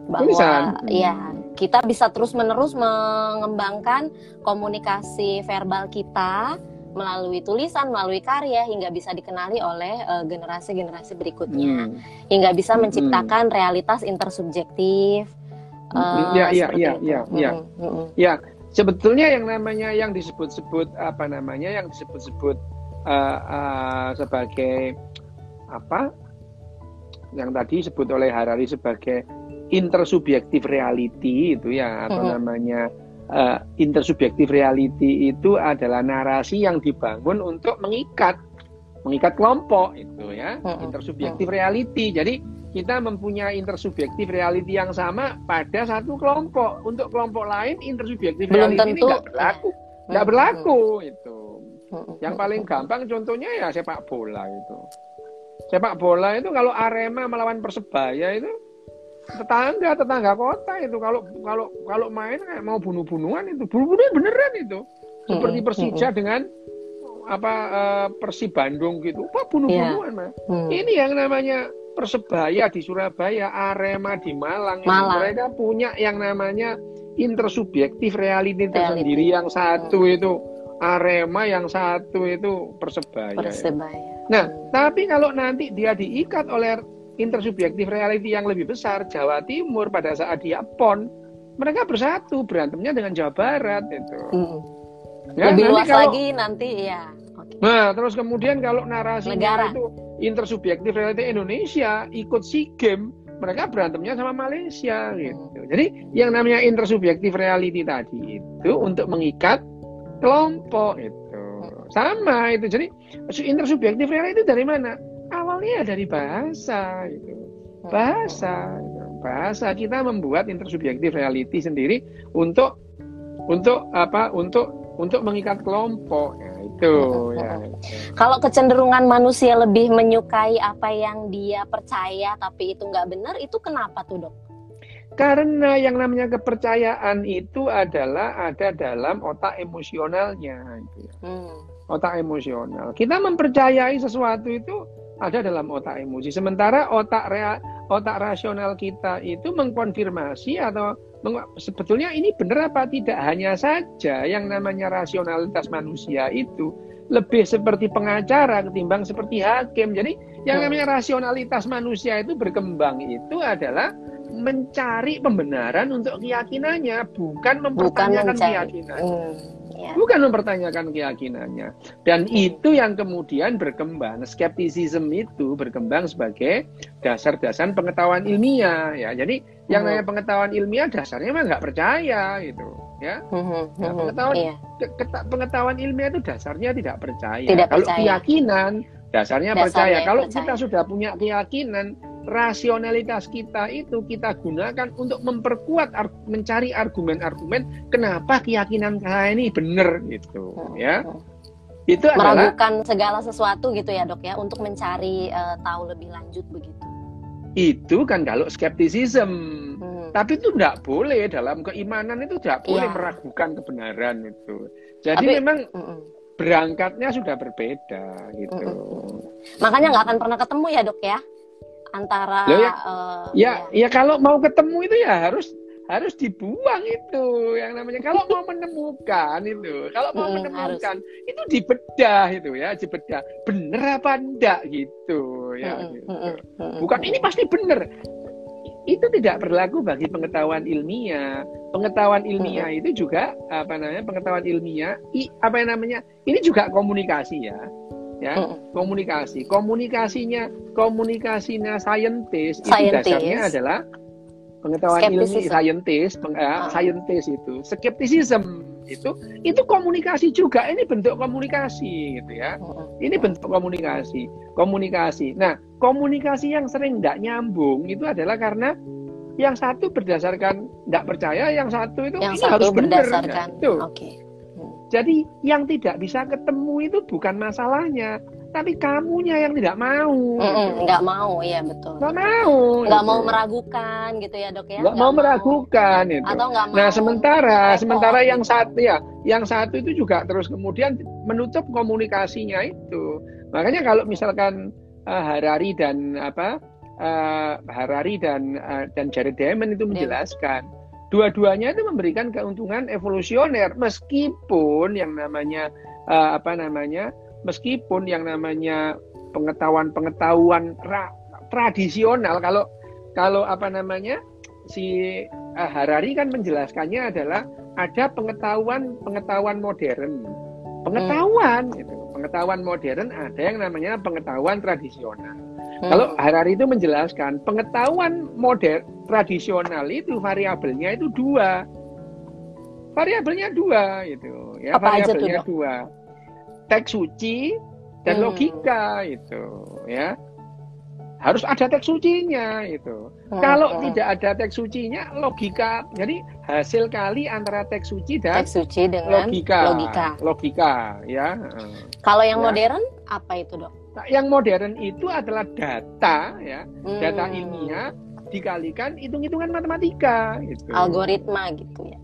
bahwa tulisan. ya kita bisa terus menerus mengembangkan komunikasi verbal kita melalui tulisan, melalui karya hingga bisa dikenali oleh uh, generasi-generasi berikutnya, hmm. hingga bisa hmm. menciptakan hmm. realitas intersubjektif. Uh, ya, ya, ya, ya, ya, hmm. ya. Sebetulnya yang namanya yang disebut-sebut apa namanya yang disebut-sebut uh, uh, sebagai apa yang tadi disebut oleh Harari sebagai intersubjektif reality itu ya atau hmm. namanya uh, intersubjektif reality itu adalah narasi yang dibangun untuk mengikat mengikat kelompok itu ya hmm. intersubjektif reality. Jadi kita mempunyai intersubjektif reality yang sama pada satu kelompok. Untuk kelompok lain intersubjektif Belum reality tentu. ini nggak berlaku. Nggak berlaku itu. Yang paling gampang contohnya ya sepak bola itu. Sepak bola itu kalau Arema melawan Persebaya itu tetangga tetangga kota itu kalau kalau kalau main kayak mau bunuh-bunuhan itu bunuh-bunuhan beneran itu seperti Persija dengan apa uh, Persib Bandung gitu apa bunuh-bunuhan yeah. mah hmm. ini yang namanya Persebaya di Surabaya Arema di Malang, Malang. mereka punya yang namanya intersubjektif reality tersendiri yang satu hmm. itu Arema yang satu itu Persebaya. Persebaya. Ya. Nah, tapi kalau nanti dia diikat oleh intersubjektif reality yang lebih besar Jawa Timur pada saat dia pon mereka bersatu berantemnya dengan Jawa Barat itu. Hmm. ya, lebih luas kalau, lagi nanti ya. Okay. nah terus kemudian kalau narasinya Negara. itu intersubjektif reality Indonesia ikut si game mereka berantemnya sama Malaysia gitu. Jadi yang namanya intersubjektif reality tadi itu untuk mengikat kelompok itu. Sama itu. Jadi intersubjektif reality dari mana awalnya dari bahasa itu bahasa bahasa kita membuat intersubjektif reality sendiri untuk untuk apa untuk untuk mengikat kelompok ya itu [LAUGHS] ya. Kalau kecenderungan manusia lebih menyukai apa yang dia percaya tapi itu nggak benar itu kenapa tuh dok? Karena yang namanya kepercayaan itu adalah ada dalam otak emosionalnya. Gitu ya. hmm. Otak emosional. Kita mempercayai sesuatu itu ada dalam otak emosi. Sementara otak rea, otak rasional kita itu mengkonfirmasi atau meng, sebetulnya ini benar apa tidak. Hanya saja yang namanya rasionalitas manusia itu lebih seperti pengacara ketimbang seperti hakim. Jadi yang hmm. namanya rasionalitas manusia itu berkembang itu adalah mencari pembenaran untuk keyakinannya, bukan mempertanyakan bukan keyakinan. Hmm, ya. Bukan mempertanyakan keyakinannya. Dan hmm. itu yang kemudian berkembang, skeptisisme itu berkembang sebagai dasar-dasar pengetahuan ilmiah ya. Jadi hmm. yang namanya pengetahuan ilmiah dasarnya memang nggak percaya gitu ya. Hmm, nah, pengetahuan iya. ke, pengetahuan ilmiah itu dasarnya tidak percaya. Tidak Kalau percaya. keyakinan dasarnya, dasarnya percaya. Kalau percaya. kita sudah punya keyakinan rasionalitas kita itu kita gunakan untuk memperkuat mencari argumen-argumen kenapa keyakinan saya ini benar gitu hmm. ya. itu meragukan adalah, segala sesuatu gitu ya dok ya untuk mencari uh, tahu lebih lanjut begitu. Itu kan kalau skeptisism. Hmm. tapi itu tidak boleh dalam keimanan itu tidak boleh ya. meragukan kebenaran itu. Jadi tapi, memang mm berangkatnya sudah berbeda gitu. Mm makanya nggak akan pernah ketemu ya dok ya antara ya, ya, uh, ya, ya. kalau mau ketemu itu ya harus harus dibuang itu yang namanya. Kalau mau menemukan itu kalau mau hmm, menemukan harus. itu dibedah itu ya dibedah. Bener apa enggak gitu ya hmm, gitu. Hmm, hmm, bukan ini pasti bener. Itu tidak berlaku bagi pengetahuan ilmiah. Pengetahuan ilmiah hmm. itu juga apa namanya pengetahuan ilmiah i, apa yang namanya ini juga komunikasi ya ya. Komunikasi. Komunikasinya komunikasinya saintis, itu dasarnya adalah pengetahuan ilmu saintis peng, uh, saintis itu. Skeptisism itu itu komunikasi juga. Ini bentuk komunikasi gitu ya. Ini bentuk komunikasi. Komunikasi. Nah komunikasi yang sering tidak nyambung itu adalah karena yang satu berdasarkan tidak percaya yang satu itu yang ini satu harus berdasarkan. benar, itu okay. Jadi yang tidak bisa ketemu itu bukan masalahnya, tapi kamunya yang tidak mau. Mm nggak mau, ya betul. Nggak mau. Nggak gitu. mau meragukan gitu ya dok ya. Nggak, mau, mau meragukan itu. Atau nggak mau. Nah sementara, repot. sementara yang satu ya, yang satu itu juga terus kemudian menutup komunikasinya itu. Makanya kalau misalkan uh, Harari dan apa uh, Harari dan uh, dan Jared Diamond itu menjelaskan. Yeah dua-duanya itu memberikan keuntungan evolusioner. Meskipun yang namanya uh, apa namanya meskipun yang namanya pengetahuan-pengetahuan tradisional kalau kalau apa namanya si uh, Harari kan menjelaskannya adalah ada pengetahuan pengetahuan modern. Pengetahuan hmm. itu pengetahuan modern ada yang namanya pengetahuan tradisional Hmm. Kalau Harari itu menjelaskan pengetahuan modern tradisional itu variabelnya itu dua. Variabelnya dua itu, ya Apa variabelnya aja dua. Teks suci dan hmm. logika itu, ya. Harus ada teks sucinya itu. Hmm. Kalau hmm. tidak ada teks sucinya, logika. Jadi hasil kali antara teks suci dan teks suci dengan logika. Logika, logika ya. Kalau yang ya. modern apa itu, Dok? Nah, yang modern itu adalah data ya, hmm. data ilmiah dikalikan hitung-hitungan matematika gitu. Algoritma gitu ya.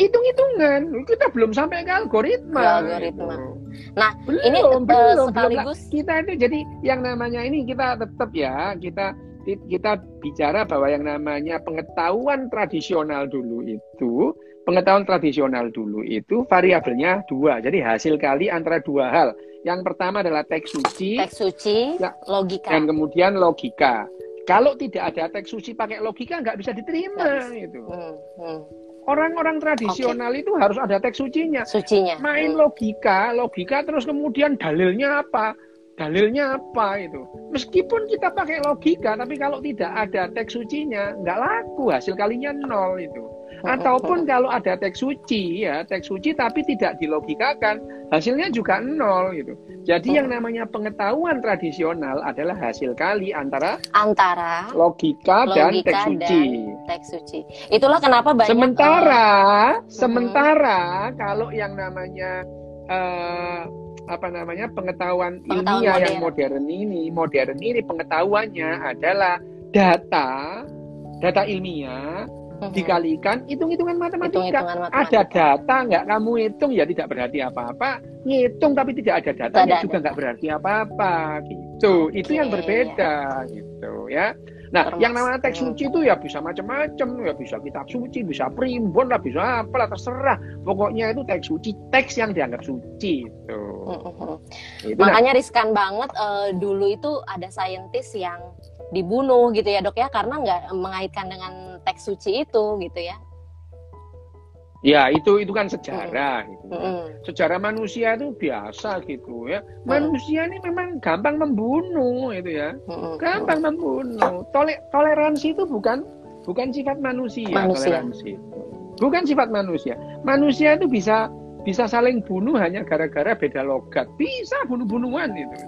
Hitung-hitungan, kita belum sampai ke algoritma. algoritma. Gitu. Nah, belum, ini belum, uh, sekaligus belum. kita itu jadi yang namanya ini kita tetap ya, kita kita bicara bahwa yang namanya pengetahuan tradisional dulu itu pengetahuan tradisional dulu itu variabelnya dua. Jadi hasil kali antara dua hal. Yang pertama adalah teks suci. Teks suci, ya, logika. Dan kemudian logika. Kalau tidak ada teks suci pakai logika nggak bisa diterima yes. itu. Hmm, hmm. Orang-orang tradisional okay. itu harus ada teks sucinya. Sucinya. Main hmm. logika, logika terus kemudian dalilnya apa? dalilnya apa itu meskipun kita pakai logika tapi kalau tidak ada teks sucinya nggak laku hasil kalinya nol itu ataupun kalau ada teks suci ya teks suci tapi tidak dilogikakan hasilnya juga nol gitu. Jadi yang namanya pengetahuan tradisional adalah hasil kali antara antara logika, logika dan teks suci. teks suci. Itulah kenapa banyak sementara uh, sementara kalau yang namanya uh, apa namanya pengetahuan, pengetahuan ilmiah modern. yang modern ini modern ini pengetahuannya adalah data data ilmiah hmm. dikalikan hitung-hitungan matematika. Hitung matematika. Ada data nggak kamu hitung ya tidak berarti apa-apa. Ngitung tapi tidak ada datanya juga nggak berarti apa-apa. Gitu. Okay. Itu yang berbeda gitu ya. Nah, Termasuk. yang namanya teks suci itu ya bisa macam-macam, ya bisa kitab suci, bisa primbon lah, bisa apa lah terserah. Pokoknya itu teks suci, teks yang dianggap suci itu. Itu Makanya nah. riskan banget uh, dulu itu ada saintis yang dibunuh gitu ya dok ya karena nggak mengaitkan dengan teks suci itu gitu ya. Ya itu itu kan sejarah mm. gitu. Mm. Sejarah manusia itu biasa gitu ya. Manusia ini memang gampang membunuh itu ya. Mm. Gampang membunuh. Tole toleransi itu bukan bukan sifat manusia, manusia. toleransi. Bukan sifat manusia. Manusia itu bisa bisa saling bunuh hanya gara-gara beda logat. Bisa bunuh-bunuhan itu.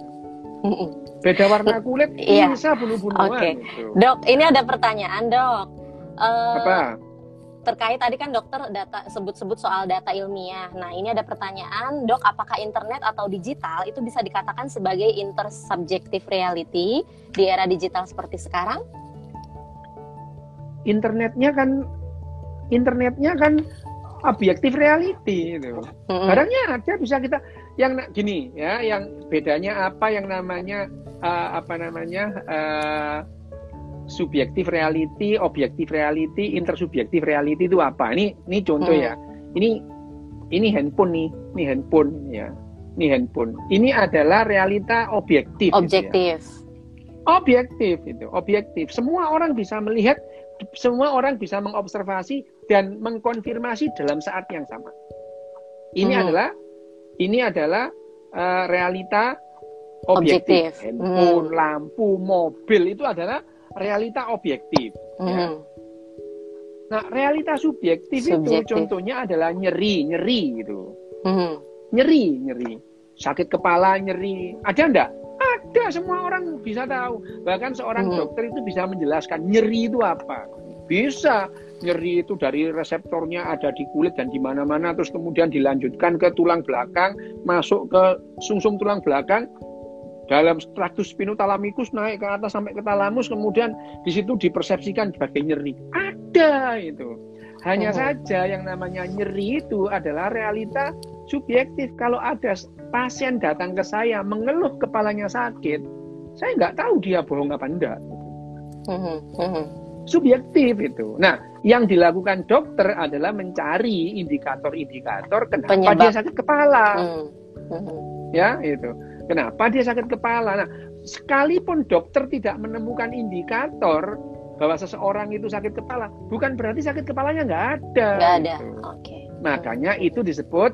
Beda warna kulit iya. bisa bunuh-bunuhan. Oke. Okay. Gitu. Dok, ini ada pertanyaan, Dok. Uh, Apa? Terkait tadi kan dokter data sebut-sebut soal data ilmiah. Nah, ini ada pertanyaan, Dok, apakah internet atau digital itu bisa dikatakan sebagai intersubjective reality di era digital seperti sekarang? Internetnya kan internetnya kan objektif reality itu. Mm-hmm. Barangnya ada bisa kita yang gini ya, yang bedanya apa yang namanya uh, apa namanya uh, subjektif reality, objektif reality, intersubjektif reality itu apa? Ini ini contoh hmm. ya. Ini ini handphone nih, ini handphone ya. Ini handphone. Ini adalah realita objektif. Objektif. Gitu ya. Objektif itu, objektif. Semua orang bisa melihat, semua orang bisa mengobservasi dan mengkonfirmasi dalam saat yang sama. Ini hmm. adalah ini adalah uh, realita objektif. objektif. Handphone, hmm. lampu, mobil itu adalah realita objektif. Mm. Ya. Hmm. Nah, realita subjektif, subjektif itu contohnya adalah nyeri, nyeri gitu. Mm. Nyeri, nyeri. Sakit kepala, nyeri. Ada enggak? Ada, semua orang bisa tahu. Bahkan seorang mm. dokter itu bisa menjelaskan nyeri itu apa. Bisa. Nyeri itu dari reseptornya ada di kulit dan di mana-mana terus kemudian dilanjutkan ke tulang belakang, masuk ke sungsum tulang belakang, dalam traktus spinothalamikus naik ke atas sampai ke talamus kemudian di situ dipersepsikan sebagai nyeri. Ada itu. Hanya oh. saja yang namanya nyeri itu adalah realita subjektif. Kalau ada pasien datang ke saya mengeluh kepalanya sakit saya nggak tahu dia bohong apa enggak. Subjektif itu. Nah yang dilakukan dokter adalah mencari indikator-indikator kenapa Penyebab. dia sakit kepala. Uh ya itu Kenapa dia sakit kepala? Nah, sekalipun dokter tidak menemukan indikator bahwa seseorang itu sakit kepala, bukan berarti sakit kepalanya nggak ada. Nggak ada. Gitu. Oke. Okay. Makanya itu disebut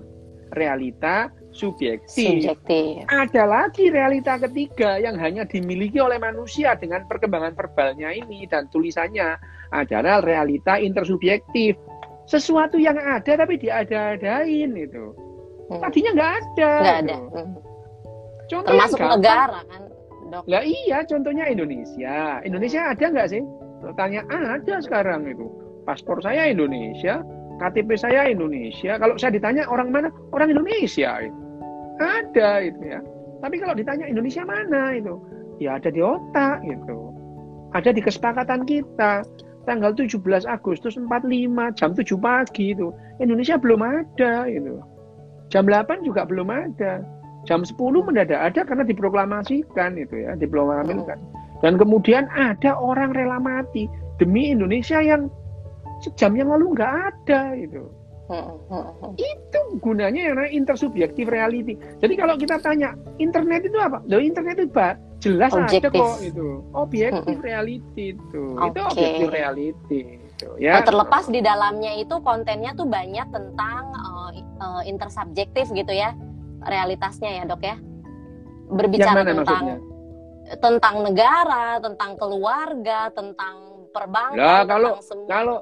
realita subjektif. subjektif. Ada lagi realita ketiga yang hanya dimiliki oleh manusia dengan perkembangan verbalnya ini dan tulisannya adalah realita intersubjektif. Sesuatu yang ada tapi diada-adain itu. Hmm. Tadinya nggak ada. Nggak ada. Gitu. Contoh termasuk negara kan dok? Lah iya contohnya Indonesia. Indonesia ada nggak sih? Tanya ada sekarang itu. Paspor saya Indonesia KTP saya Indonesia. Kalau saya ditanya orang mana orang Indonesia itu. Ada itu ya. Tapi kalau ditanya Indonesia mana itu? Ya ada di otak gitu. Ada di kesepakatan kita. Tanggal 17 Agustus 45 jam 7 pagi itu. Indonesia belum ada itu. Jam 8 juga belum ada jam 10 mendadak ada karena diproklamasikan itu ya, diproklamasikan. Dan kemudian ada orang rela mati demi Indonesia yang sejam yang lalu nggak ada itu. Itu gunanya yang namanya intersubjektif reality. Jadi kalau kita tanya internet itu apa? Loh internet itu apa? Jelas objektif. ada kok itu. Objektif reality itu. Okay. Itu objektif reality. Itu, ya. Nah, terlepas di dalamnya itu kontennya tuh banyak tentang uh, uh, intersubjektif gitu ya realitasnya ya dok ya berbicara tentang maksudnya? tentang negara, tentang keluarga, tentang perbankan, ya, kalau semua. kalau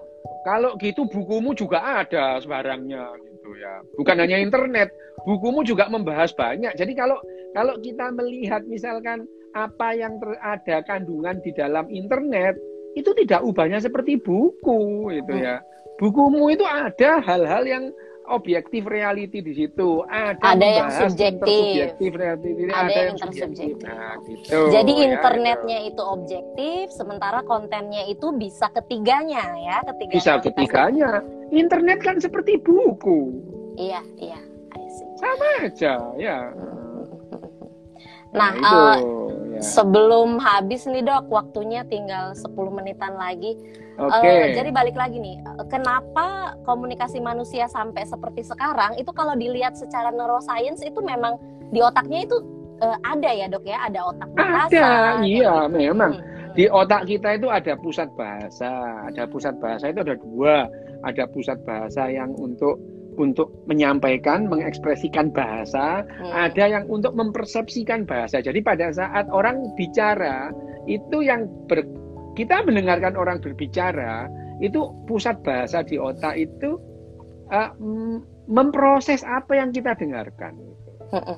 kalau gitu bukumu juga ada sebarangnya gitu ya. Bukan hanya internet, bukumu juga membahas banyak. Jadi kalau kalau kita melihat misalkan apa yang ter, ada kandungan di dalam internet itu tidak ubahnya seperti buku itu hmm. ya. Bukumu itu ada hal-hal yang objektif reality di situ. Ada, ada yang subjektif. subjektif reality, ada, ada yang intersubjektif. Nah, gitu. Jadi ya, internetnya itu. itu objektif, sementara kontennya itu bisa ketiganya ya, ketiga. Bisa ketiganya. Internet kan seperti buku. Iya, iya. Sama aja, ya. Nah, nah itu, uh, ya. sebelum habis nih dok, waktunya tinggal 10 menitan lagi. Oke. Okay. Uh, jadi balik lagi nih, kenapa komunikasi manusia sampai seperti sekarang itu kalau dilihat secara neuroscience itu memang di otaknya itu uh, ada ya dok ya, ada otak bahasa. Ada, iya gitu. memang. Hmm. Di otak kita itu ada pusat bahasa, ada pusat bahasa itu ada dua, ada pusat bahasa yang untuk untuk menyampaikan, mengekspresikan bahasa, hmm. ada yang untuk mempersepsikan bahasa. Jadi pada saat orang bicara itu yang ber, kita mendengarkan orang berbicara itu pusat bahasa di otak itu uh, memproses apa yang kita dengarkan,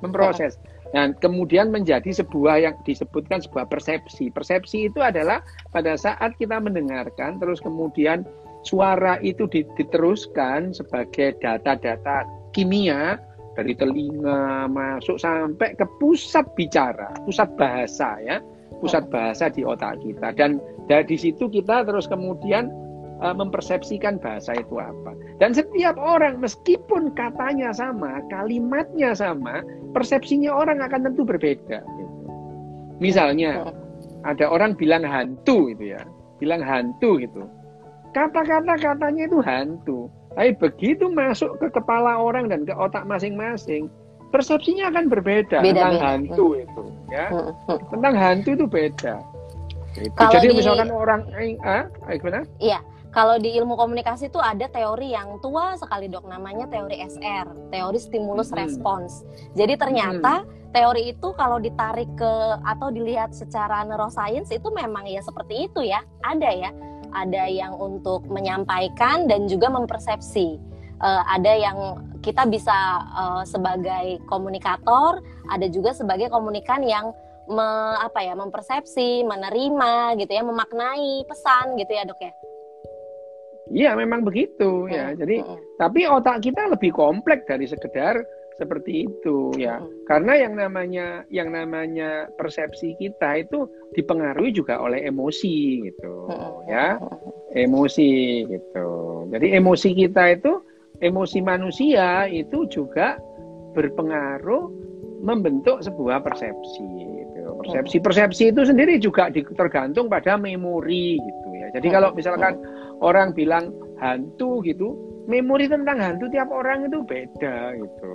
memproses dan kemudian menjadi sebuah yang disebutkan sebuah persepsi. Persepsi itu adalah pada saat kita mendengarkan terus kemudian suara itu diteruskan sebagai data-data kimia dari telinga masuk sampai ke pusat bicara, pusat bahasa ya pusat bahasa di otak kita. Dan dari situ kita terus kemudian uh, mempersepsikan bahasa itu apa. Dan setiap orang meskipun katanya sama kalimatnya sama persepsinya orang akan tentu berbeda gitu. misalnya ada orang bilang hantu itu ya bilang hantu gitu kata-kata katanya itu hantu tapi begitu masuk ke kepala orang dan ke otak masing-masing persepsinya akan berbeda beda, tentang beda. hantu itu ya hmm, hmm. tentang hantu itu beda gitu. jadi di, misalkan orang eh, ah, gimana iya kalau di ilmu komunikasi itu ada teori yang tua sekali dok namanya teori SR teori stimulus hmm. respons jadi ternyata hmm. teori itu kalau ditarik ke atau dilihat secara neuroscience itu memang ya seperti itu ya ada ya ada yang untuk menyampaikan dan juga mempersepsi uh, ada yang kita bisa uh, sebagai komunikator, ada juga sebagai komunikan yang me, apa ya mempersepsi, menerima gitu ya, memaknai pesan gitu ya dok ya. Iya memang begitu ya. Jadi hmm. tapi otak kita lebih kompleks dari sekedar seperti itu ya. Karena yang namanya yang namanya persepsi kita itu dipengaruhi juga oleh emosi gitu ya. Emosi gitu. Jadi emosi kita itu emosi manusia itu juga berpengaruh membentuk sebuah persepsi. Gitu. Persepsi persepsi itu sendiri juga tergantung pada memori gitu ya. Jadi kalau misalkan orang bilang hantu gitu, memori tentang hantu tiap orang itu beda gitu.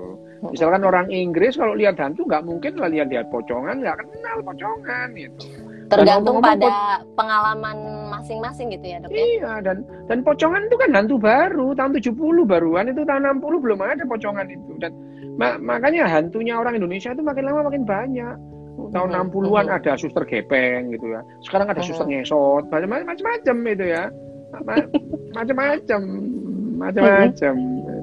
Misalkan orang Inggris kalau lihat hantu nggak mungkin lah lihat lihat pocongan, nggak kenal pocongan gitu. Tergantung pada pengalaman masing-masing gitu ya dok ya? iya dan dan pocongan itu kan hantu baru tahun 70 baruan itu tahun 60 belum ada pocongan itu. Dan ma makanya hantunya orang Indonesia itu makin lama makin banyak. Tahun mm -hmm. 60-an ada suster gepeng gitu ya. Sekarang ada suster ngesot macam-macam itu ya. [LAUGHS] Macam-macam macam-macam itu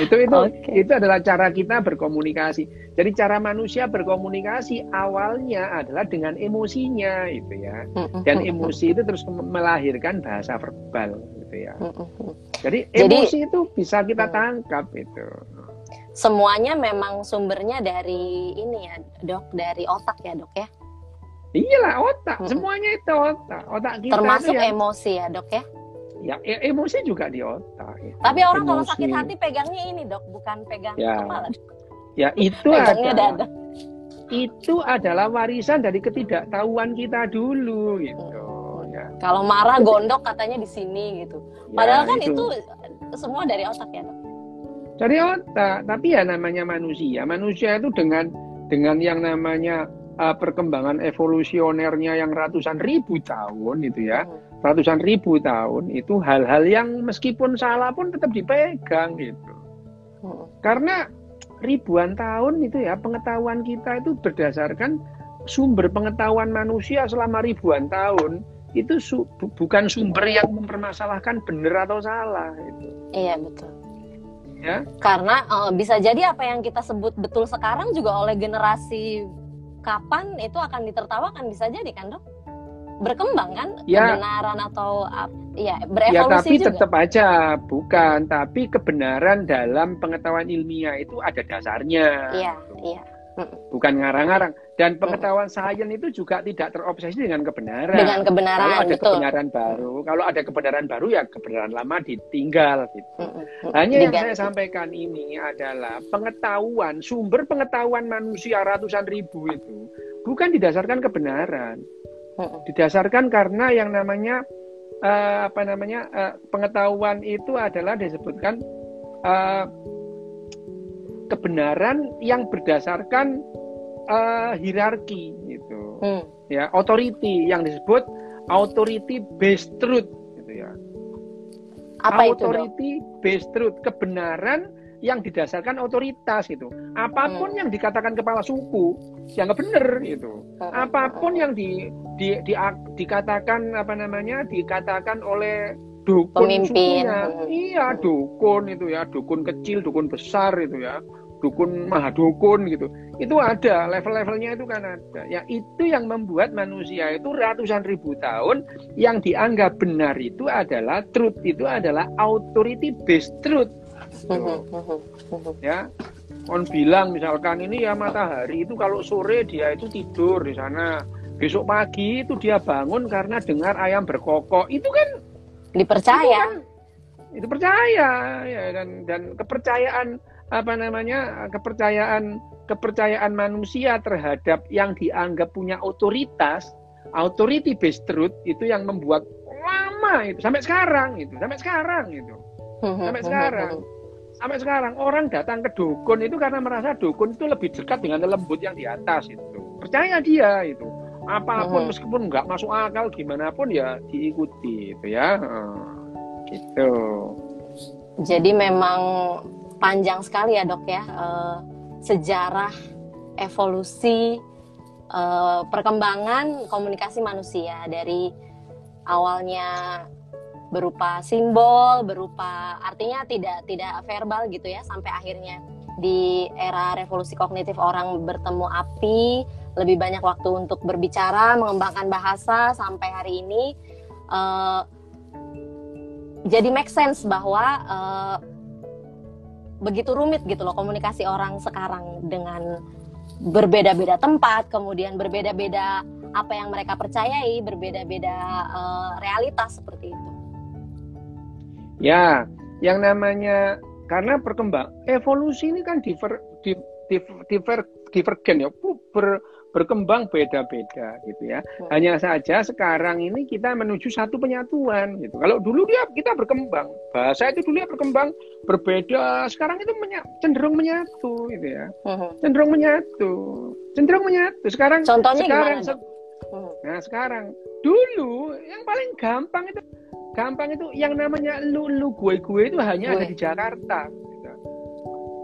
itu itu, okay. itu adalah cara kita berkomunikasi. Jadi cara manusia berkomunikasi awalnya adalah dengan emosinya itu ya. Dan emosi itu terus melahirkan bahasa verbal gitu ya. Jadi emosi jadi, itu bisa kita tangkap itu semuanya memang sumbernya dari ini ya dok dari otak ya dok ya? Iyalah otak, semuanya itu otak. Otak kita termasuk yang... emosi ya, Dok ya? Ya e emosi juga di otak. Ya. Tapi orang emosi. kalau sakit hati pegangnya ini dok, bukan pegang ya. kepala. Ya itu adalah itu adalah warisan dari ketidaktahuan kita dulu gitu. Hmm. Ya. Kalau marah gondok katanya di sini gitu. Ya, Padahal kan itu. itu semua dari otak ya dok. Dari otak, tapi ya namanya manusia. Manusia itu dengan dengan yang namanya uh, perkembangan evolusionernya yang ratusan ribu tahun itu ya. Hmm ratusan ribu tahun itu hal-hal yang meskipun salah pun tetap dipegang gitu. Hmm. Karena ribuan tahun itu ya pengetahuan kita itu berdasarkan sumber pengetahuan manusia selama ribuan tahun itu su bukan sumber yang mempermasalahkan benar atau salah itu. Iya betul. Ya. Karena uh, bisa jadi apa yang kita sebut betul sekarang juga oleh generasi kapan itu akan ditertawakan bisa jadi kan dok? Berkembang kan ya. kebenaran atau ya berevolusi ya, tapi juga. tetap aja bukan. Tapi kebenaran dalam pengetahuan ilmiah itu ada dasarnya. Iya, iya bukan ngarang-ngarang. Dan pengetahuan sains itu juga tidak terobsesi dengan kebenaran. Dengan kebenaran, kalau ada betul. kebenaran baru, kalau ada kebenaran baru ya kebenaran lama ditinggal gitu. Hanya yang saya sampaikan ini adalah pengetahuan, sumber pengetahuan manusia ratusan ribu itu bukan didasarkan kebenaran, didasarkan karena yang namanya uh, apa namanya uh, pengetahuan itu adalah disebutkan uh, kebenaran yang berdasarkan uh, hierarki gitu. Hmm. ya authority yang disebut authority based truth gitu ya. Apa authority itu, based truth kebenaran yang didasarkan otoritas gitu. Apa pun hmm. yang dikatakan kepala suku yang nggak benar gitu. Hmm. apa pun yang di, di, di, dikatakan apa namanya dikatakan oleh dukun pemimpin. sukunya. iya dukun itu ya dukun kecil dukun besar itu ya. Dukun maha dukun gitu. Itu ada level-levelnya itu kan ada. Ya itu yang membuat manusia itu ratusan ribu tahun yang dianggap benar itu adalah truth itu adalah authority based truth gitu. ya on bilang misalkan ini ya matahari itu kalau sore dia itu tidur di sana. Besok pagi itu dia bangun karena dengar ayam berkokok. Itu kan dipercaya. Itu, kan, itu percaya ya dan dan kepercayaan apa namanya kepercayaan kepercayaan manusia terhadap yang dianggap punya otoritas authority based truth itu yang membuat lama itu sampai sekarang itu sampai sekarang itu. Sampai sekarang sampai sekarang orang datang ke dukun itu karena merasa dukun itu lebih dekat dengan lembut yang di atas itu. Percaya dia itu. Apa pun meskipun nggak masuk akal gimana pun ya diikuti itu ya. Gitu. Jadi memang panjang sekali ya dok ya uh, sejarah evolusi uh, perkembangan komunikasi manusia dari awalnya berupa simbol, berupa artinya tidak tidak verbal gitu ya sampai akhirnya di era revolusi kognitif orang bertemu api lebih banyak waktu untuk berbicara mengembangkan bahasa sampai hari ini uh, jadi make sense bahwa uh, begitu rumit gitu loh komunikasi orang sekarang dengan berbeda-beda tempat, kemudian berbeda-beda apa yang mereka percayai, berbeda-beda uh, realitas seperti itu. Ya, yang namanya karena berkembang evolusi ini kan diver, diver, diver, divergen ya, ber, berkembang beda-beda gitu ya. Hmm. Hanya saja sekarang ini kita menuju satu penyatuan gitu. Kalau dulu dia kita berkembang, bahasa itu dulu ya berkembang berbeda, sekarang itu menya, cenderung menyatu gitu ya. Hmm. Cenderung menyatu. Cenderung menyatu. Sekarang Contohnya sekarang gimana? Se hmm. Nah, sekarang dulu yang paling gampang itu gampang itu yang namanya lu lu gue gue itu hanya gue. ada di Jakarta. Gitu.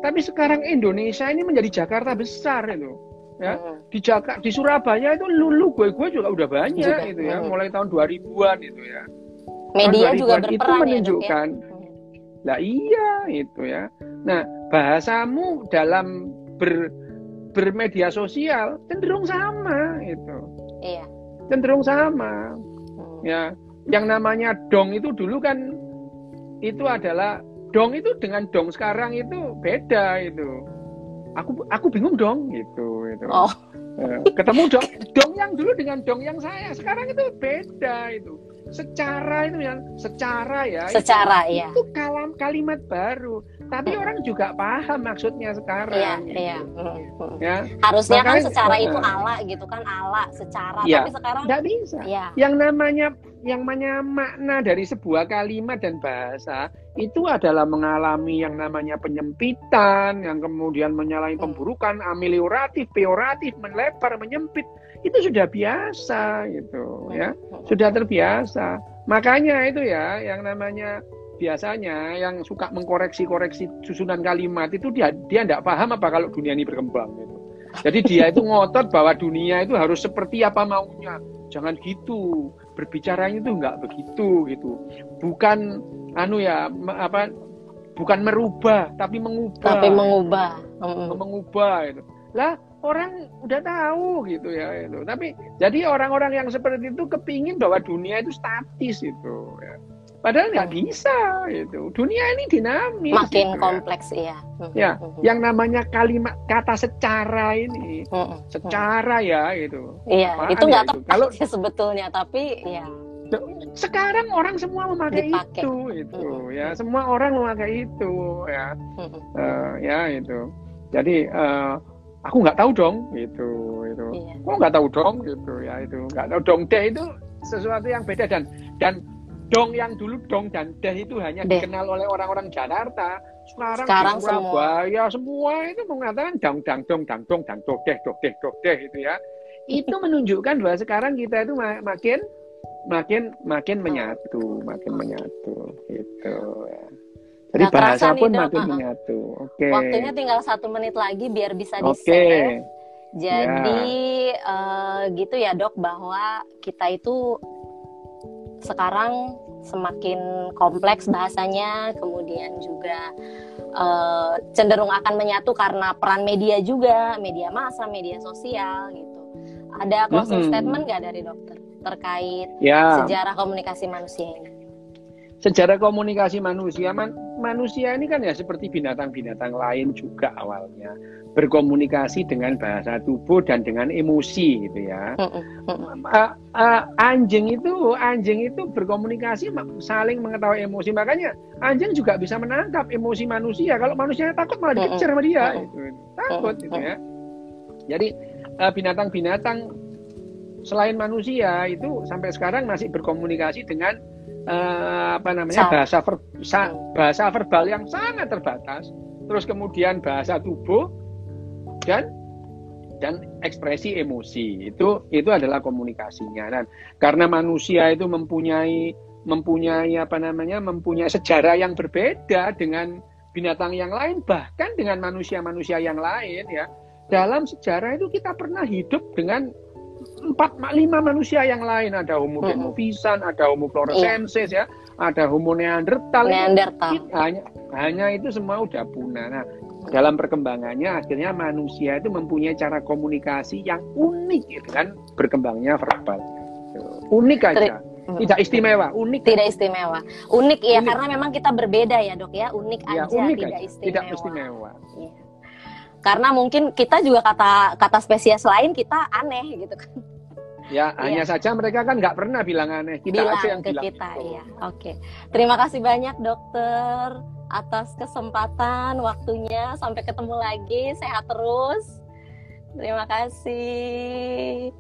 Tapi sekarang Indonesia ini menjadi Jakarta besar itu ya hmm. di Jakarta di Surabaya itu lulu gue gue juga udah banyak juga. itu ya hmm. mulai tahun 2000-an itu ya media juga berperan itu menunjukkan ya, ya? lah iya itu ya nah bahasamu dalam ber bermedia sosial cenderung sama itu iya cenderung sama hmm. ya yang namanya dong itu dulu kan itu adalah dong itu dengan dong sekarang itu beda itu. Aku aku bingung dong gitu itu. Oh. Eh, ketemu dong dong yang dulu dengan dong yang saya sekarang itu beda itu secara itu yang secara ya secara itu, ya itu kalam kalimat baru tapi hmm. orang juga paham maksudnya sekarang iya gitu. iya hmm. ya harusnya kan Makanya, kan secara itu ala gitu kan ala secara ya, tapi sekarang tidak bisa ya. yang namanya yang namanya makna dari sebuah kalimat dan bahasa itu adalah mengalami yang namanya penyempitan yang kemudian menyalahi hmm. pemburukan amelioratif peoratif melebar menyempit itu sudah biasa gitu ya sudah terbiasa makanya itu ya yang namanya biasanya yang suka mengkoreksi-koreksi susunan kalimat itu dia dia tidak paham apa kalau dunia ini berkembang gitu. Jadi dia itu ngotot bahwa dunia itu harus seperti apa maunya. Jangan gitu. Berbicaranya itu enggak begitu gitu. Bukan anu ya apa bukan merubah tapi mengubah. Tapi mengubah. Mengubah itu. Lah orang udah tahu gitu ya itu. Tapi jadi orang-orang yang seperti itu kepingin bahwa dunia itu statis itu ya Padahal nggak bisa itu. Dunia ini dinamis. Makin gitu, kompleks ya. Ya, yang namanya kalimat kata secara ini, secara ya itu. Iya, Apaan itu nggak ya tepat Kalau sebetulnya, tapi ya. Sekarang orang semua memakai Dipakai. itu, itu ya. Semua orang memakai itu ya, uh, ya itu. Jadi uh, aku nggak tahu dong, gitu, itu. Iya. Nggak tahu dong, gitu ya itu. Nggak tahu dong deh itu sesuatu yang beda dan dan dong yang dulu dong dan deh itu hanya deh. dikenal oleh orang-orang Jakarta. Sekarang, Sekarang di Surabaya semua. semua itu mengatakan dang dang dong dang dong dang dong deh dong deh dong deh itu ya. Itu [LAUGHS] menunjukkan bahwa sekarang kita itu makin makin makin menyatu, makin menyatu gitu ya. Jadi Gak bahasa pun nih, makin menyatu. Oke. Okay. Waktunya tinggal satu menit lagi biar bisa di okay. Jadi ya. uh, gitu ya dok bahwa kita itu sekarang semakin kompleks bahasanya, kemudian juga uh, cenderung akan menyatu karena peran media juga, media massa, media sosial gitu. Ada closing mm -hmm. statement nggak dari dokter terkait ya. sejarah komunikasi manusia ini? Sejarah komunikasi manusia, man, manusia ini kan ya seperti binatang-binatang lain juga awalnya berkomunikasi dengan bahasa tubuh dan dengan emosi gitu ya. Uh, uh, anjing itu anjing itu berkomunikasi saling mengetahui emosi makanya anjing juga bisa menangkap emosi manusia. Kalau manusia takut malah dikejar sama dia, gitu. takut gitu ya. Jadi uh, binatang-binatang selain manusia itu sampai sekarang masih berkomunikasi dengan uh, apa namanya? Bahasa ver, bahasa verbal yang sangat terbatas. Terus kemudian bahasa tubuh dan dan ekspresi emosi. Itu itu adalah komunikasinya. Dan karena manusia itu mempunyai mempunyai apa namanya? Mempunyai sejarah yang berbeda dengan binatang yang lain bahkan dengan manusia-manusia yang lain ya. Dalam sejarah itu kita pernah hidup dengan empat lima manusia yang lain ada Homo demovisan, ada Homo iya. ya, ada Homo neanderthal. Neanderthal. Itu, hanya hanya itu semua udah punah. Nah, dalam perkembangannya akhirnya manusia itu mempunyai cara komunikasi yang unik gitu kan berkembangnya verbal unik aja tidak istimewa unik tidak istimewa unik ya unik. karena memang kita berbeda ya dok ya unik ya, aja unik tidak aja. istimewa tidak istimewa ya. Karena mungkin kita juga kata kata spesies lain kita aneh gitu kan Ya, ya, hanya saja mereka kan nggak pernah bilang aneh. Kita bilang aja yang ke bilang kita, itu. ya. Oke. Terima kasih banyak, dokter atas kesempatan waktunya. Sampai ketemu lagi. Sehat terus. Terima kasih.